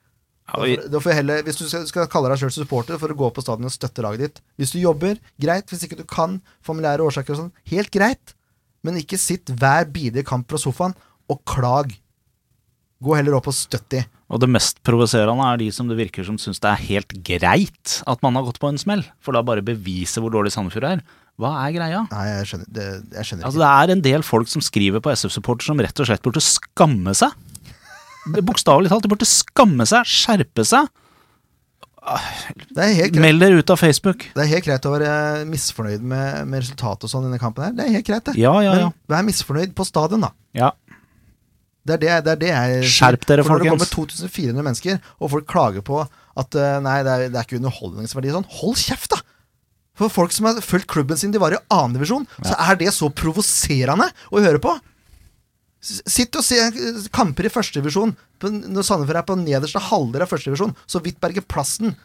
Ja, Da får- da får jeg heller, hvis du skal, skal kalle deg sjøl supporter for å gå på stadion og støtte laget ditt Hvis du jobber, greit. Hvis ikke du kan, familiære årsaker og sånn, helt greit. Men ikke sitt hver bidige kamp fra sofaen og klag. Gå heller opp og støtt de. og det mest provoserende er de som det virker som syns det er helt greit at man har gått på en smell, for da bare beviser hvor dårlig Sandefjord er. Hva er greia? Nei, jeg skjønner, det, jeg skjønner Altså Det er en del folk som skriver på SF-supporter som rett og slett burde skamme seg. Bokstavelig talt, de burde skamme seg, skjerpe seg. ikke. Det helt greit. Meld dere ut av Facebook. Det er helt greit å være misfornøyd med, med resultatet og sånn i denne kampen her. Det er helt greit, det. Ja, ja, ja. Men vær misfornøyd på stadion, da. ja. Det er det, det, er det jeg Skjerp dere, For når det kommer 2400 mennesker, og folk klager på at eh, nei, det er, det er ikke underholdningsverdi sånn, hold kjeft, da! For folk som har fulgt klubben sin, de var i annendivisjon, så er det så provoserende å høre på. Sitt og se kamper i førstedivisjon når Sandefjord er på nederste halvdel av førstedivisjon, så vidt berger plassen.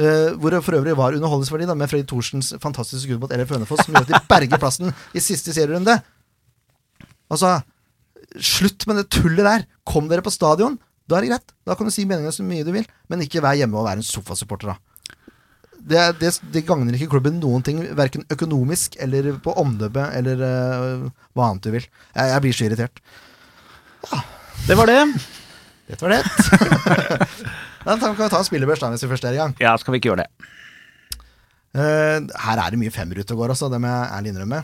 Uh, hvor det for øvrig var underholdningsverdi da, med Freddy Thorsens fantastiske skudd mot LF Hønefoss, som gjør at de berger plassen i siste serierunde. Altså, slutt med det tullet der. Kom dere på stadion, da er det greit. Da kan du si meningene så mye du vil, men ikke vær hjemme og være en sofasupporter, da. Det, det, det gagner ikke klubben noen ting, verken økonomisk eller på omdømme eller uh, hva annet du vil. Jeg, jeg blir så irritert. Det var det. Dette var det. [laughs] Da kan vi ta en spillerbørs hvis vi først er i gang. Ja, skal vi ikke gjøre det? Uh, her er det mye femmer ute og går, altså. Det må jeg ærlig innrømme.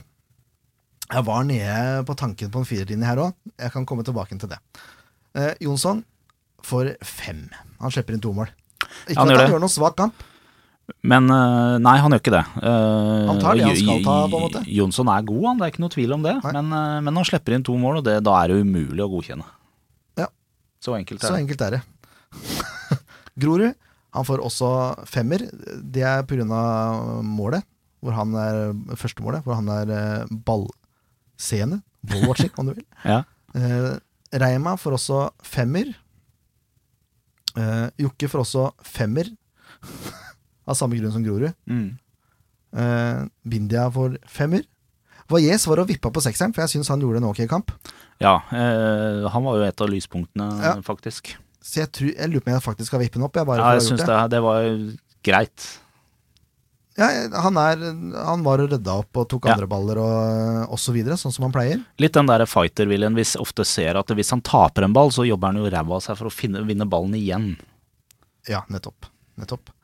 Jeg var nede på tanken på en firerlinje her òg. Jeg kan komme tilbake til det. Uh, Jonsson får fem. Han slipper inn to mål. Ikke Han at han det. gjør noen svak kamp. Men øh, nei, han gjør ikke det. Uh, Han tar det han skal ta, på en måte. Jonsson er god, han. Det er ikke noe tvil om det. Men, øh, men han slipper inn to mål, og det, da er det umulig å godkjenne. Ja. Så enkelt Så er det. enkelt er det. [laughs] Grorud han får også femmer. Det er pga. målet, hvor han er første målet, hvor han er eh, ballseende. Ballwatching, om du vil. [laughs] Ja. Eh, Reima får også femmer. Eh, Jokke får også femmer, [laughs] av samme grunn som Grorud. Mm. Uh, Bindia får femmer. Valles var og vippa på sekseren, for jeg syns han gjorde en ok kamp. Ja, uh, han var jo et av lyspunktene, Ja. faktisk. Så jeg, tror, jeg lurer på om jeg faktisk skal vippe den opp. Jeg, bare Ja, jeg syns det, det var greit. Ja, han, er, han var og rydda opp og tok Ja. andre baller og, og så videre, sånn som han pleier. Litt den der fighter-viljen vi ofte ser, at hvis han taper en ball, så jobber han jo ræva av seg for å finne, vinne ballen igjen. Ja, nettopp. Nettopp.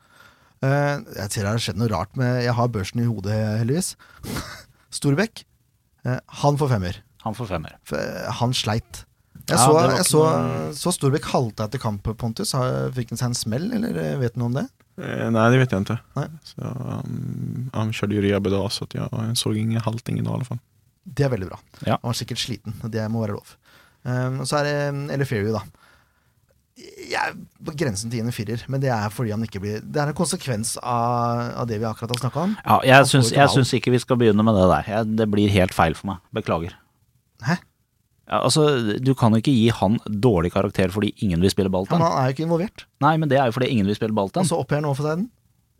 Eh, jeg ser det har skjedd noe rart med Jeg har børsen i hodet, heldigvis. [laughs] Storbekk. eh, han får femmer. Han får femmer. Eh, han sleit. Jeg, Ja, så, jeg så, noe- så Storbekk halte etter kamp, Pontus. Har- Fikk han seg en smell, eller vet du noe om det? Nei, nej, det vet jeg ikke. Nei. Så, um, han kjørte ju rehab dag så jeg så ingen halting i dag. fall. Det er veldig bra. Ja. Han var sikkert sliten, det må være lov. Um, så er det Eleferiu, da. Jeg er på grensen til en firer, men det er fordi han ikke blir Det er en konsekvens av, av det vi akkurat har snakka om. Ja, jeg syns, jeg syns ikke vi skal begynne med det der. Jeg, det blir helt feil for meg. Beklager. Hæ? Ja, altså, du kan jo ikke gi han dårlig karakter fordi ingen vil spille ball til ham. han. er jo ikke involvert. Nei, men det er jo fordi ingen vil spille ball til Og så oppgjør han overfor seg den.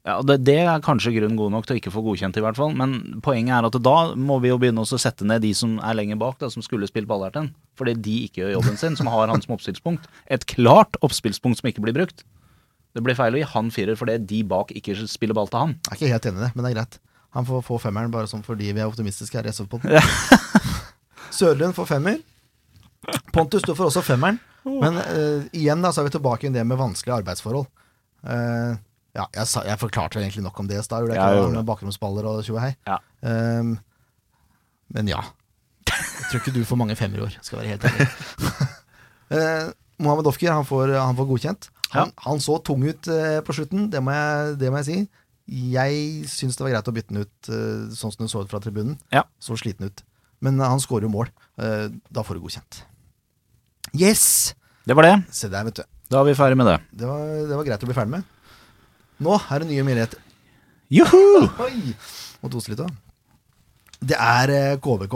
Ja, det, det er kanskje grunn god nok til å ikke få godkjent, i hvert fall. Men poenget er at da må vi jo begynne å sette ned de som er lenger bak, da, som skulle spilt Ballerten. Fordi de ikke gjør jobben sin, som har han som oppspillspunkt. Et klart oppspillspunkt som ikke blir brukt. Det blir feil å gi han firer fordi de bak ikke spiller ball til han. Jeg er ikke helt enig i det, men det er greit. Han får få femmeren bare sånn fordi vi er optimistiske her i SF Ja. [laughs] Sørlund får femmer. Pontus, du får også femmeren. Men uh, igjen da, så er vi tilbake i det med vanskelige arbeidsforhold. Eh, ja, jeg, sa, jeg forklarte vel egentlig nok om det i stad, Ja? Med bakromsballer og tjo og hei. Ja. Um, men ja. Jeg tror ikke du får mange femmer i år, skal være helt ærlig. uh, [laughs] Mohammed Ofker, han får, han får godkjent. Han, han så tung ut uh, på slutten, det må, jeg, det må jeg si. Jeg syns det var greit å bytte den ut uh, sånn som du så ut fra tribunen. Ja. Så sliten ut. Men han skårer jo mål. Da får du godkjent. Yes! Det var det. Der, vet du. Da er vi ferdig med det. Det var, det var greit å bli ferdig med. Nå er det nye muligheter. Juhu! Oi! Må tose litt da. Det er eh, KBK.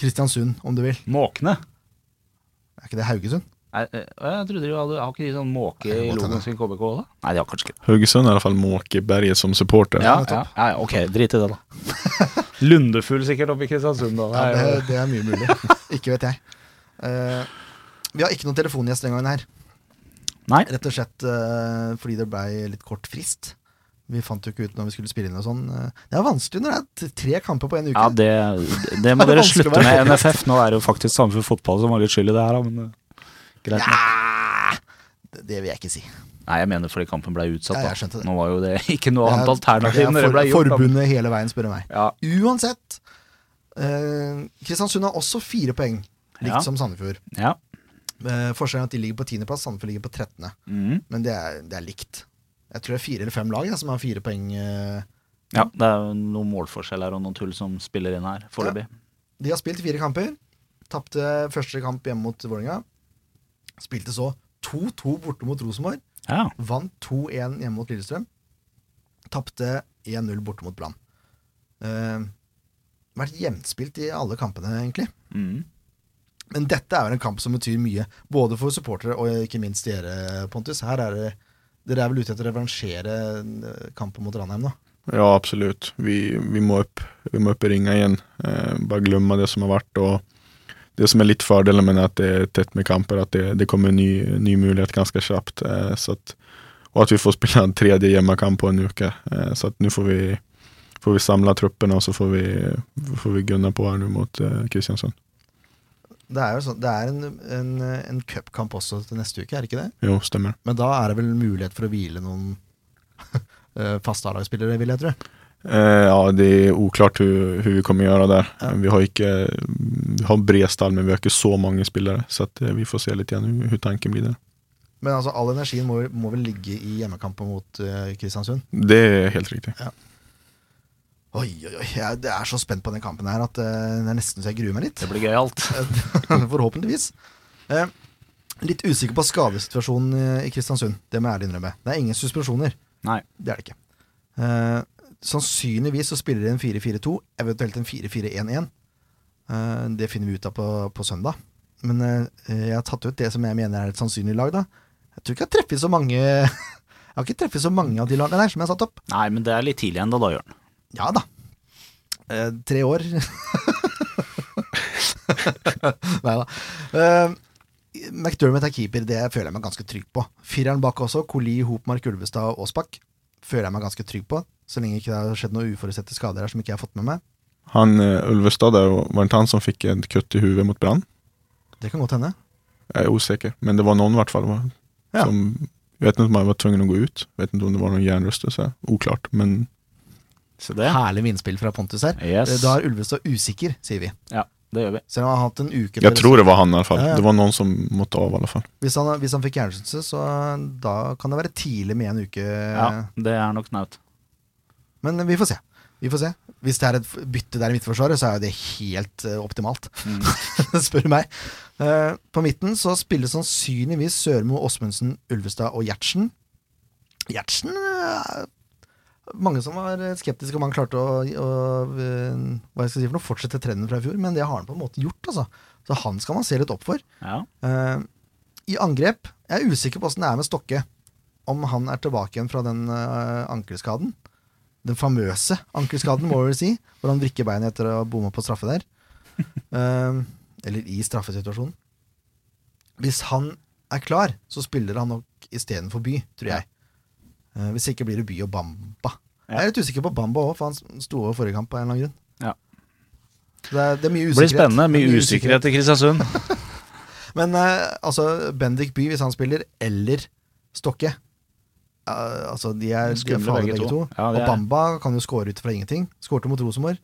Kristiansund, om du vil. Måkene. Er ikke det Haugesund? Nei, eh, Jeg trodde de hadde Har ikke de sånn måke Nei, i det logoen sin KBK da? Nei, de har kanskje ikke det. Haugesund er i hvert fall Måkeberget som supporter. Ja, ja, nettopp. ja, ok, drit i det, da. [laughs] Lundefugl sikkert oppe i Kristiansund, da. Ja, Det det, er mye mulig. [laughs] ikke vet jeg. Eh, vi har ikke noen telefongjest denne gangen her. Nei. Rett og slett uh, fordi det blei litt kort frist. Vi fant jo ikke ut når vi skulle spille inn og sånn. Eh, Det er vanskelig når det er tre kamper på en uke. Ja, det, det må [laughs] Det er dere slutte med, NFF. Nå er det jo faktisk Sandefjord Fotball som har litt skyld i det her, men eh, greit. Ja, det, det vil jeg ikke si. Nei, jeg mener fordi kampen ble utsatt, Ja, jeg skjønte det. Nå var jo det [laughs] ikke noe er- annet alternativ når det for, ble gjort. da. Forbundet hele veien, spør du meg. Ja, Uansett. eh, Kristiansund har også fire poeng, likt Ja. som Sandefjord. ja. Uh, Forskjellen er at de ligger på tiendeplass, Sandefjord ligger på trettende. Mm. Men det er, det er likt. Jeg tror det er fire eller fem lag ja, som har fire poeng. eh. ja, det er noen målforskjell her og noen tull som spiller inn her, foreløpig. De har spilt fire kamper. Tapte første kamp hjemme mot Vålerenga. Spilte så 2-2 borte mot Rosenborg. Ja. Vant 2-1 hjemme mot Lillestrøm. Tapte 1-0 borte mot Brann. Uh, vært jevnspilt i alle kampene, egentlig. Mhm. Men dette er vel en kamp som betyr mye, både for supportere og ikke minst dere, Pontus. Her er det, Dere er vel ute etter å revansjere eh, kampen mot Ranheim, da? Ja, absolutt. Vi, vi, må opp, vi må opp i ringa igjen. Eh, bare glemme det som har vært. og det som er litt fordelen med at det er tett med kamper, at det, det kommer en ny, ny mulighet ganske kjapt. Eh, att, och att vi får spille en tredje hjemmekamp på en uke. Eh, så nå får vi, får vi samle troppene, og så får vi, får vi gunne på her nå mot eh, Kristiansund. Det er jo sånn, det er en, en, en cupkamp også til neste uke, er det ikke det? Jo, stemmer. Men da er det vel mulighet for å hvile noen [laughs] eh, faste A-lagsspillere, vil jeg tro. Eh, ja, det er oklart hur, hur vi kommer göra där. Ja. Eh, Vi har ikke vi har bred stall men vi har ikke så mange spillere. Så eh, vi får se litt igjen hur, hur tanken blir der. Men altså, all energien må, må vel ligge i hjemmekampen mot uh, Kristiansund. Det er helt riktigt. Oi, oi, oi. Jeg er så spent på den kampen her at eh, det er nesten så jeg gruer meg litt. Det blir gøyalt. [laughs] Forhåpentligvis. Eh, litt usikker på skadesituasjonen i- Kristiansund. Det må jeg ærlig innrømme. Det er ingen suspensjoner. Nei. Det er det ikke. Eh, sannsynligvis så spiller de en 4-4-2, eventuelt en 4-4-1-1. Eh, det finner vi ut av på, på søndag. Men eh, jeg har tatt ut det som jeg mener er et sannsynlig lag, da. Jeg tror ikke jeg har treffet så mange [laughs] Jeg har ikke treffet så mange av de lagene der som jeg har satt opp. Nei, men det er litt tidlig ennå, da, Jørn. Ja da. Eh, tre år. [laughs] Nei da. Eh, McDermott er keeper, det føler jeg meg ganske trygg på. Fireren bak også, Koli, Hopmark, Ulvestad og Aasbakk, føler jeg meg ganske trygg på. Så lenge ikke det har skjedd noen uforutsette skader her som ikke jeg har fått med meg. Han, uh, Ulvestad det var ikke han som fikk et kutt i huvudet mot Brann? Det kan godt hende. Jeg er usikker, men det var noen i hvert fall. va? Ja. Som, vet ikke om han var tvungen å gå ut. Vet ikke om det var någon hjärnrystelse. Oklart, men. Herlig vindspill fra Pontus her. Yes. Da er Ulvestad usikker, sier vi. Ja, det gjør vi. Selv om han har hatt en uke Jeg tror det var han i hvert fall. Ja, ja. Det var noen som måtte av i hvert fall. Hvis han, hvis han fikk hjernerystelse, så da kan det være tidlig med en uke. Ja, det er nok snaut. Men vi får se. Vi får se. Hvis det er et bytte der i midtforsvaret, så er jo det helt eh, optimalt. Mm. [laughs] Spør du meg. Eh, på midten så spiller sannsynligvis Sørmo, Åsmundsen, Ulvestad og Gjertsen. Gjertsen eh, Mange som var skeptiske om han klarte å, å eh, hva jeg skal si for noe, fortsette trenden fra i fjor, men det har han på en måte gjort. Altså. Så han skal man se litt opp for. Ja. Uh, I angrep Jeg er usikker på åssen det er med Stokke. Om han er tilbake igjen fra den uh, ankelskaden. Den famøse ankelskaden, må vi vel si. [laughs] Hvor han vrikker beinet etter å ha bomma på straffe der. Uh, eller i straffesituasjonen. Hvis han er klar, så spiller han nok istedenfor By, tror jeg. Eh, hvis ikke blir det By og Bamba. Ja. Jeg er litt usikker på Bamba òg, for han sto over forrige kamp på en eller annen grunn. Ja. Det er, det er mye usikkerhet. blir spennende. Er Mye usikkerhet i Kristiansund. [laughs] men uh, altså, Bendik By, hvis han spiller, eller Stokke uh, Altså, de er, de er farlige begge to. Ja, og Bamba kan jo score ut fra ingenting. Skårte mot Rosenborg.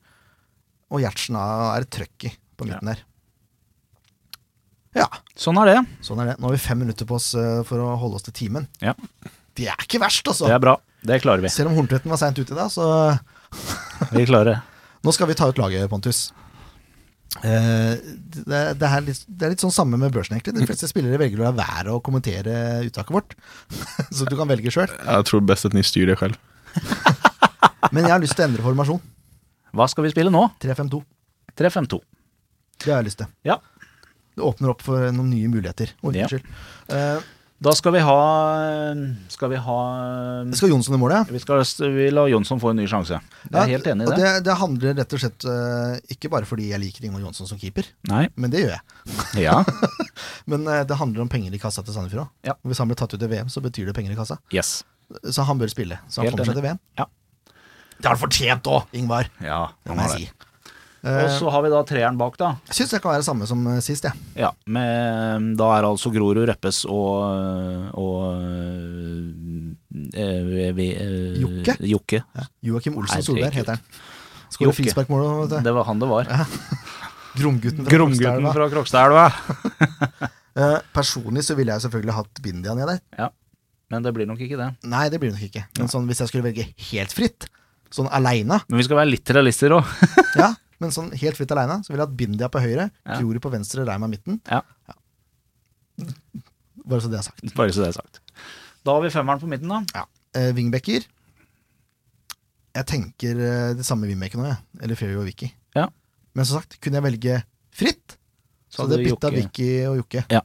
Og Gjertsen er trøkk i på midten der. Ja, Sånn er det. sånn er det. Nå har vi fem minutter på oss for å holde oss til timen. Ja. Det er ikke verst, altså! Det er bra. Det klarer vi. Selv om Horntvetten var seint ute da, så [laughs] Vi klarer det. Nå skal vi ta ut laget, Pontus. Uh, det, det, er litt, det er litt sånn samme med børsen, egentlig. De fleste spillere velger å la være å kommentere uttaket vårt. [laughs] så du kan velge sjøl. Jeg tror best at ni styrer det själv. [laughs] Men jeg har lyst til å endre formasjon. Hva skal vi spille nå? 3-5-2. 3-5-2. Det har jeg lyst til. Ja. Det åpner opp for noen nye muligheter. Oh, Ja. unnskyld. Da skal vi ha Skal vi ha skal Jonsson i mål, ja? Vi skal vi la Jonsson få en ny sjanse. Jeg er helt enig i det. det. Det handler rett og slett eh, ikke bare fordi jeg liker Ingvar Jonsson som keeper, Nei. men det gjør jeg. Ja. [laughs] Men eh, det handler om penger i kassa til Sandefjord òg. Ja. Hvis han blir tatt ut i VM, så betyr det penger i kassa. Yes. Så han bør spille. Så han Helt kommer seg til VM. Ja. Det har han fortjent òg, Ingvar. Ja, Det må jeg det. si. Og Eh, så har vi da treeren bak, da. Syns det kan være samme som eh, sist, jeg. Ja, med, Da er altså Grorud, Reppes og, og eh, vi, eh, Jokke? Jokke. Ja. Joakim Olsen Solberg heter han. Jokke. frisparkmål. Det var han det var. [laughs] Gromgutten fra Gromgutten Krokstadelva. [laughs] Eh, personlig så ville jeg selvfølgelig hatt Bindia ned der. Ja, men det blir nok ikke det. Nei, det blir nok ikke. Men sånn, hvis jeg skulle velge helt fritt, sånn aleine, Men vi skal være litt realister òg. ja, [laughs] men sånn helt fritt aleine, så ville jeg hatt Bindia på høyre, Ja. Grorud på venstre, Reima midten. Ja. Bare så det er sagt. Bare så det er sagt. Da har vi femmeren på midten, da. Ja. Eh, Wingbacker. Jeg tenker eh, det samme Wingbacker nå, jeg. Eller Ferry og Vicky. Ja. Men som sagt, kunne jeg velge fritt, så, Så hadde jeg bytta Vicky og Jokke. Ja.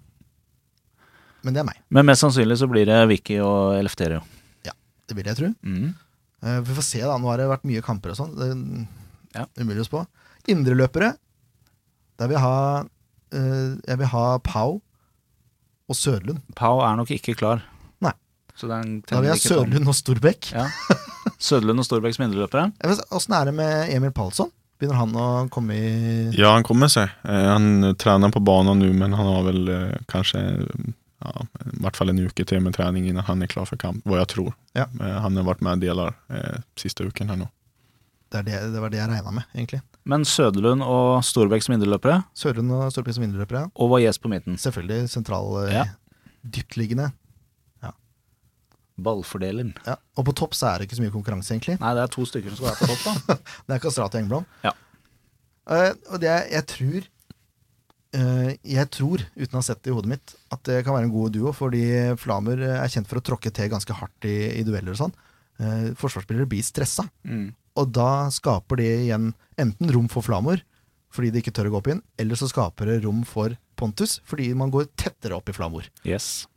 Men det er meg. Men mest sannsynlig så blir det Vicky og Elefterio. Det vil jeg tro. Mm. Eh, Vi får se, da. Nå har det vært mye kamper og sånn. Ja. umulig å spå. Indreløpere. Der vil jeg ha eh, Jeg vil ha Pau og Sørlund. Pau er nok ikke klar. Nei. Så den Da vil jeg ha. Sørlund og Storbekk. Ja. Søderlund og Storbekk som indreløpere. Åssen er det med Emil Palsson? Begynner han å komme i Ja, han kommer sig. Eh, Han trener på banen nå, men han har vel kanskje ja, i hvert fall en uke til med trening før han er klar for kamp, hva jeg tror. Ja. Eh, Han har vært med deler eh, siste uken her nå. Det, er det, det var det jeg regna med, egentlig. Men Søderlund og Storbekk som indreløpere, Søderlund og Storbekk som indreløpere. ja. og Valles på midten. Selvfølgelig sentral, eh, Ja. dyptliggende. Ballfordeleren. Ja. Og på topp så er det ikke så mye konkurranse, egentlig. Nei, det er to stykker som skal være på topp, da. [laughs] Det er Kastrati og Engblom. Ja. Uh, og det jeg tror uh, Jeg tror, uten å ha sett det i hodet mitt, at det kan være en god duo, fordi Flamer er kjent for å tråkke til ganske hardt i, i dueller og sånn. Uh, forsvarsspillere blir stressa, Mm. og da skaper de igjen enten rom for Flamor, fordi de ikke tør å gå opp inn, eller så skaper det rom for Pontus, fordi man går tettere opp i Flamor. Yes.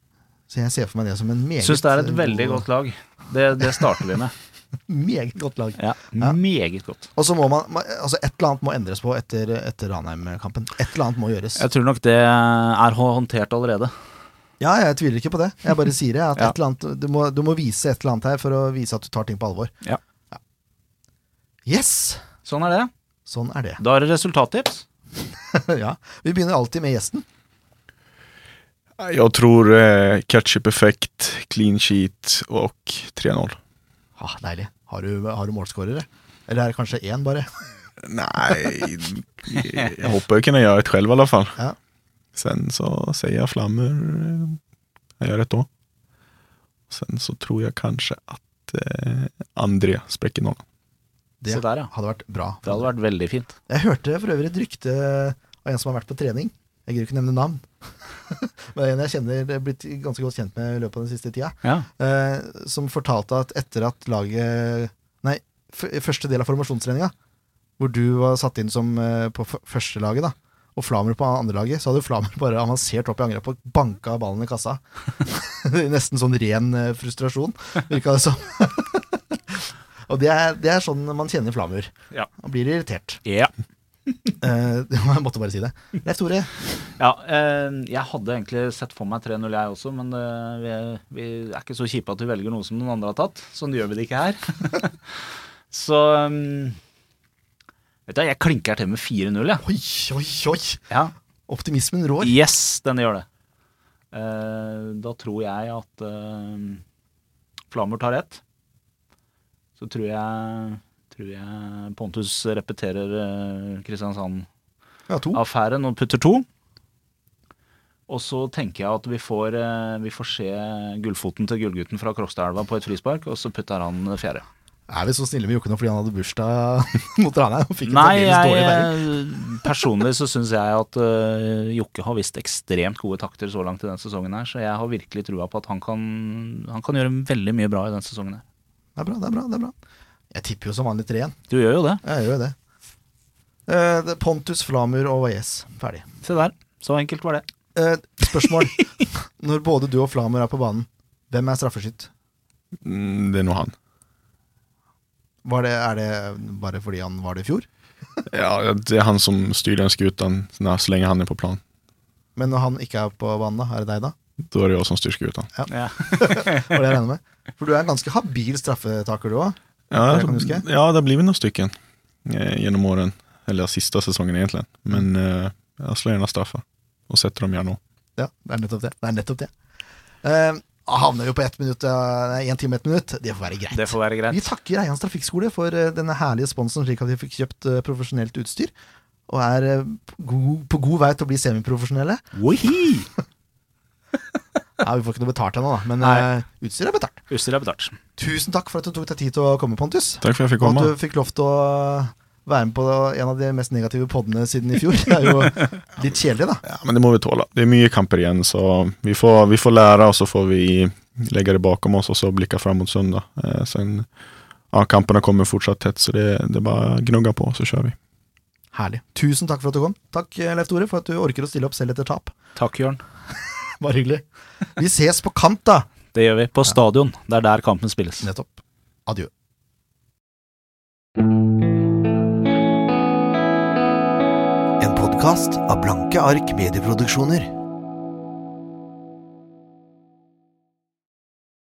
Så jeg ser for meg det som en meget Syns det er et veldig god- godt lag. Det, det starter vi med. [laughs] Meget godt lag. Ja, Ja. Meget godt. Og så må man, altså Et eller annet må endres på etter, etter Ranheim-kampen. Et eller annet må gjøres. Jeg tror nok det er håndtert allerede. Ja, jeg tviler ikke på det. Jeg bare sier det. At Ja. et eller annet, du, må, du må vise et eller annet her for å vise at du tar ting på alvor. Ja. Yes! Sånn er det. Sånn er det. Da er det resultattips. [laughs] ja. Vi begynner alltid med gjesten. Jeg tror eh, ketchup-effekt, clean sheet og 3-0. Ah, deilig. Har du, har du målskårere? Eller er det kanskje én, bare? [laughs] Nei Jeg håper jeg kunne gjøre det selv, i alle fall. Ja. Sen så sier jeg flammer, Jeg gjør gör òg. Sen så tror jeg kanskje at eh, André sprekker nollan. Det der, ja. hadde vært bra. Det hadde vært veldig fint. Jeg hørte for øvrig et rykte av en som har vært på trening. Jeg gidder ikke nevne navn. [laughs] Men en jeg kjenner, er blitt ganske godt kjent med i løpet av den siste tida. Ja. eh, som fortalte at etter at laget Nei, første del av formasjonstreninga, hvor du var satt inn som eh, på f første laget, da, og Flamer på andre laget, så hadde Flamer [laughs] bare avansert opp i angrep og banka ballen i kassa. [laughs] Nesten sånn ren eh, frustrasjon, virka det som. Og det er, det er sånn man kjenner Flamur. Ja. Man blir irritert. Ja. uh, [laughs] [laughs] jeg måtte bare si det. Leif Tore, Ja, uh, jeg hadde egentlig sett for meg 3-0 jeg også, men uh, vi, er, vi er ikke så kjipe at vi velger noe som noen andre har tatt. Sånn gjør vi det ikke her. [laughs] så um, Vet du, jeg klinker til med 4-0, jeg. oi, oi, oi! Ja. Optimismen rår. Yes, den gjør det. Eh, da tror jeg at Flammer tar ett. Så tror jeg, tror jeg Pontus repeterer eh, Kristiansand-affæren Ja, og putter to. Og så tenker jeg at vi får, eh, vi får se gullfoten til gullgutten fra Krokstadelva på et frispark, og så putter han fjerde. Er vi så snille med Jokke nå fordi han hadde bursdag [laughs] mot Ranheim? Nei, jeg, eh, personlig så syns jeg at uh, Jokke har vist ekstremt gode takter så langt i denne sesongen her, så jeg har virkelig trua på at han kan, han kan gjøre veldig mye bra i denne sesongen her. Det er bra, det er bra. det er bra Jeg tipper jo som vanlig tre igjen. Du gjør jo det. Jeg gjør jo det. Eh, Pontus, Flamur og Wayez. Ferdig. Se der. Så enkelt var det. Eh, spørsmål. [laughs] Når både du og Flamur er på banen, hvem er straffeskytt? Mm, det er nå han. Var det, er det bare fordi han var det i fjor? [laughs] Ja, det er han som styrer den skutan när, så lenge han er på plan. Men når han ikke er på banen, da? Er det deg, da? Da er det jeg som styrer skutan. Ja. [laughs] Var det jeg regner med? For du er en ganske habil straffetaker, du òg. Ja, ja, det blir vi noen stykker Gjennom genom åren. Eller siste sesongen, egentlig. Men uh, jeg slår gjerne straffer, og setter dem gärna. Ja, det er nettopp det. Det er nettopp det. Uh, havner vi på ett minutt, nei, en time og ett minutt. Det får være greit. Det får være greit. Vi takker Eians Trafikkskole for eh, denne herlige sponsen, slik at vi fikk kjøpt eh, profesjonelt utstyr. Og er eh, på god, på god vei til å bli semiprofesjonelle. [laughs] Ja, Vi får ikke noe betalt ennå, da, men eh, utstyr er betalt. Utstyr er betalt. Tusen takk for at du tok deg tid til å komme, Pontus. Takk for jeg fikk komme Og at du fikk lov til å være med på en av de mest negative podene siden i fjor. Det er jo [laughs] litt kjedelig, da. Ja, men det må vi tåle. Det er mye kamper igjen, så vi får, vi får lære, og så får vi legge det bakom oss og så blikke fram mot søndag. Eh, sen, ja, kampene kommer fortsatt tett, så det, det er bare gnugga på så kjører vi. Herlig. Tusen takk for at du kom. Takk, eh, Leif Tore, for at du orker å stille opp selv etter tap. Takk, Jørn. Bare hyggelig. Vi ses på kamp, da. Det gjør vi. På stadion. Det er der kampen spilles. Nettopp. Adjø. En podkast av Blanke ark medieproduksjoner.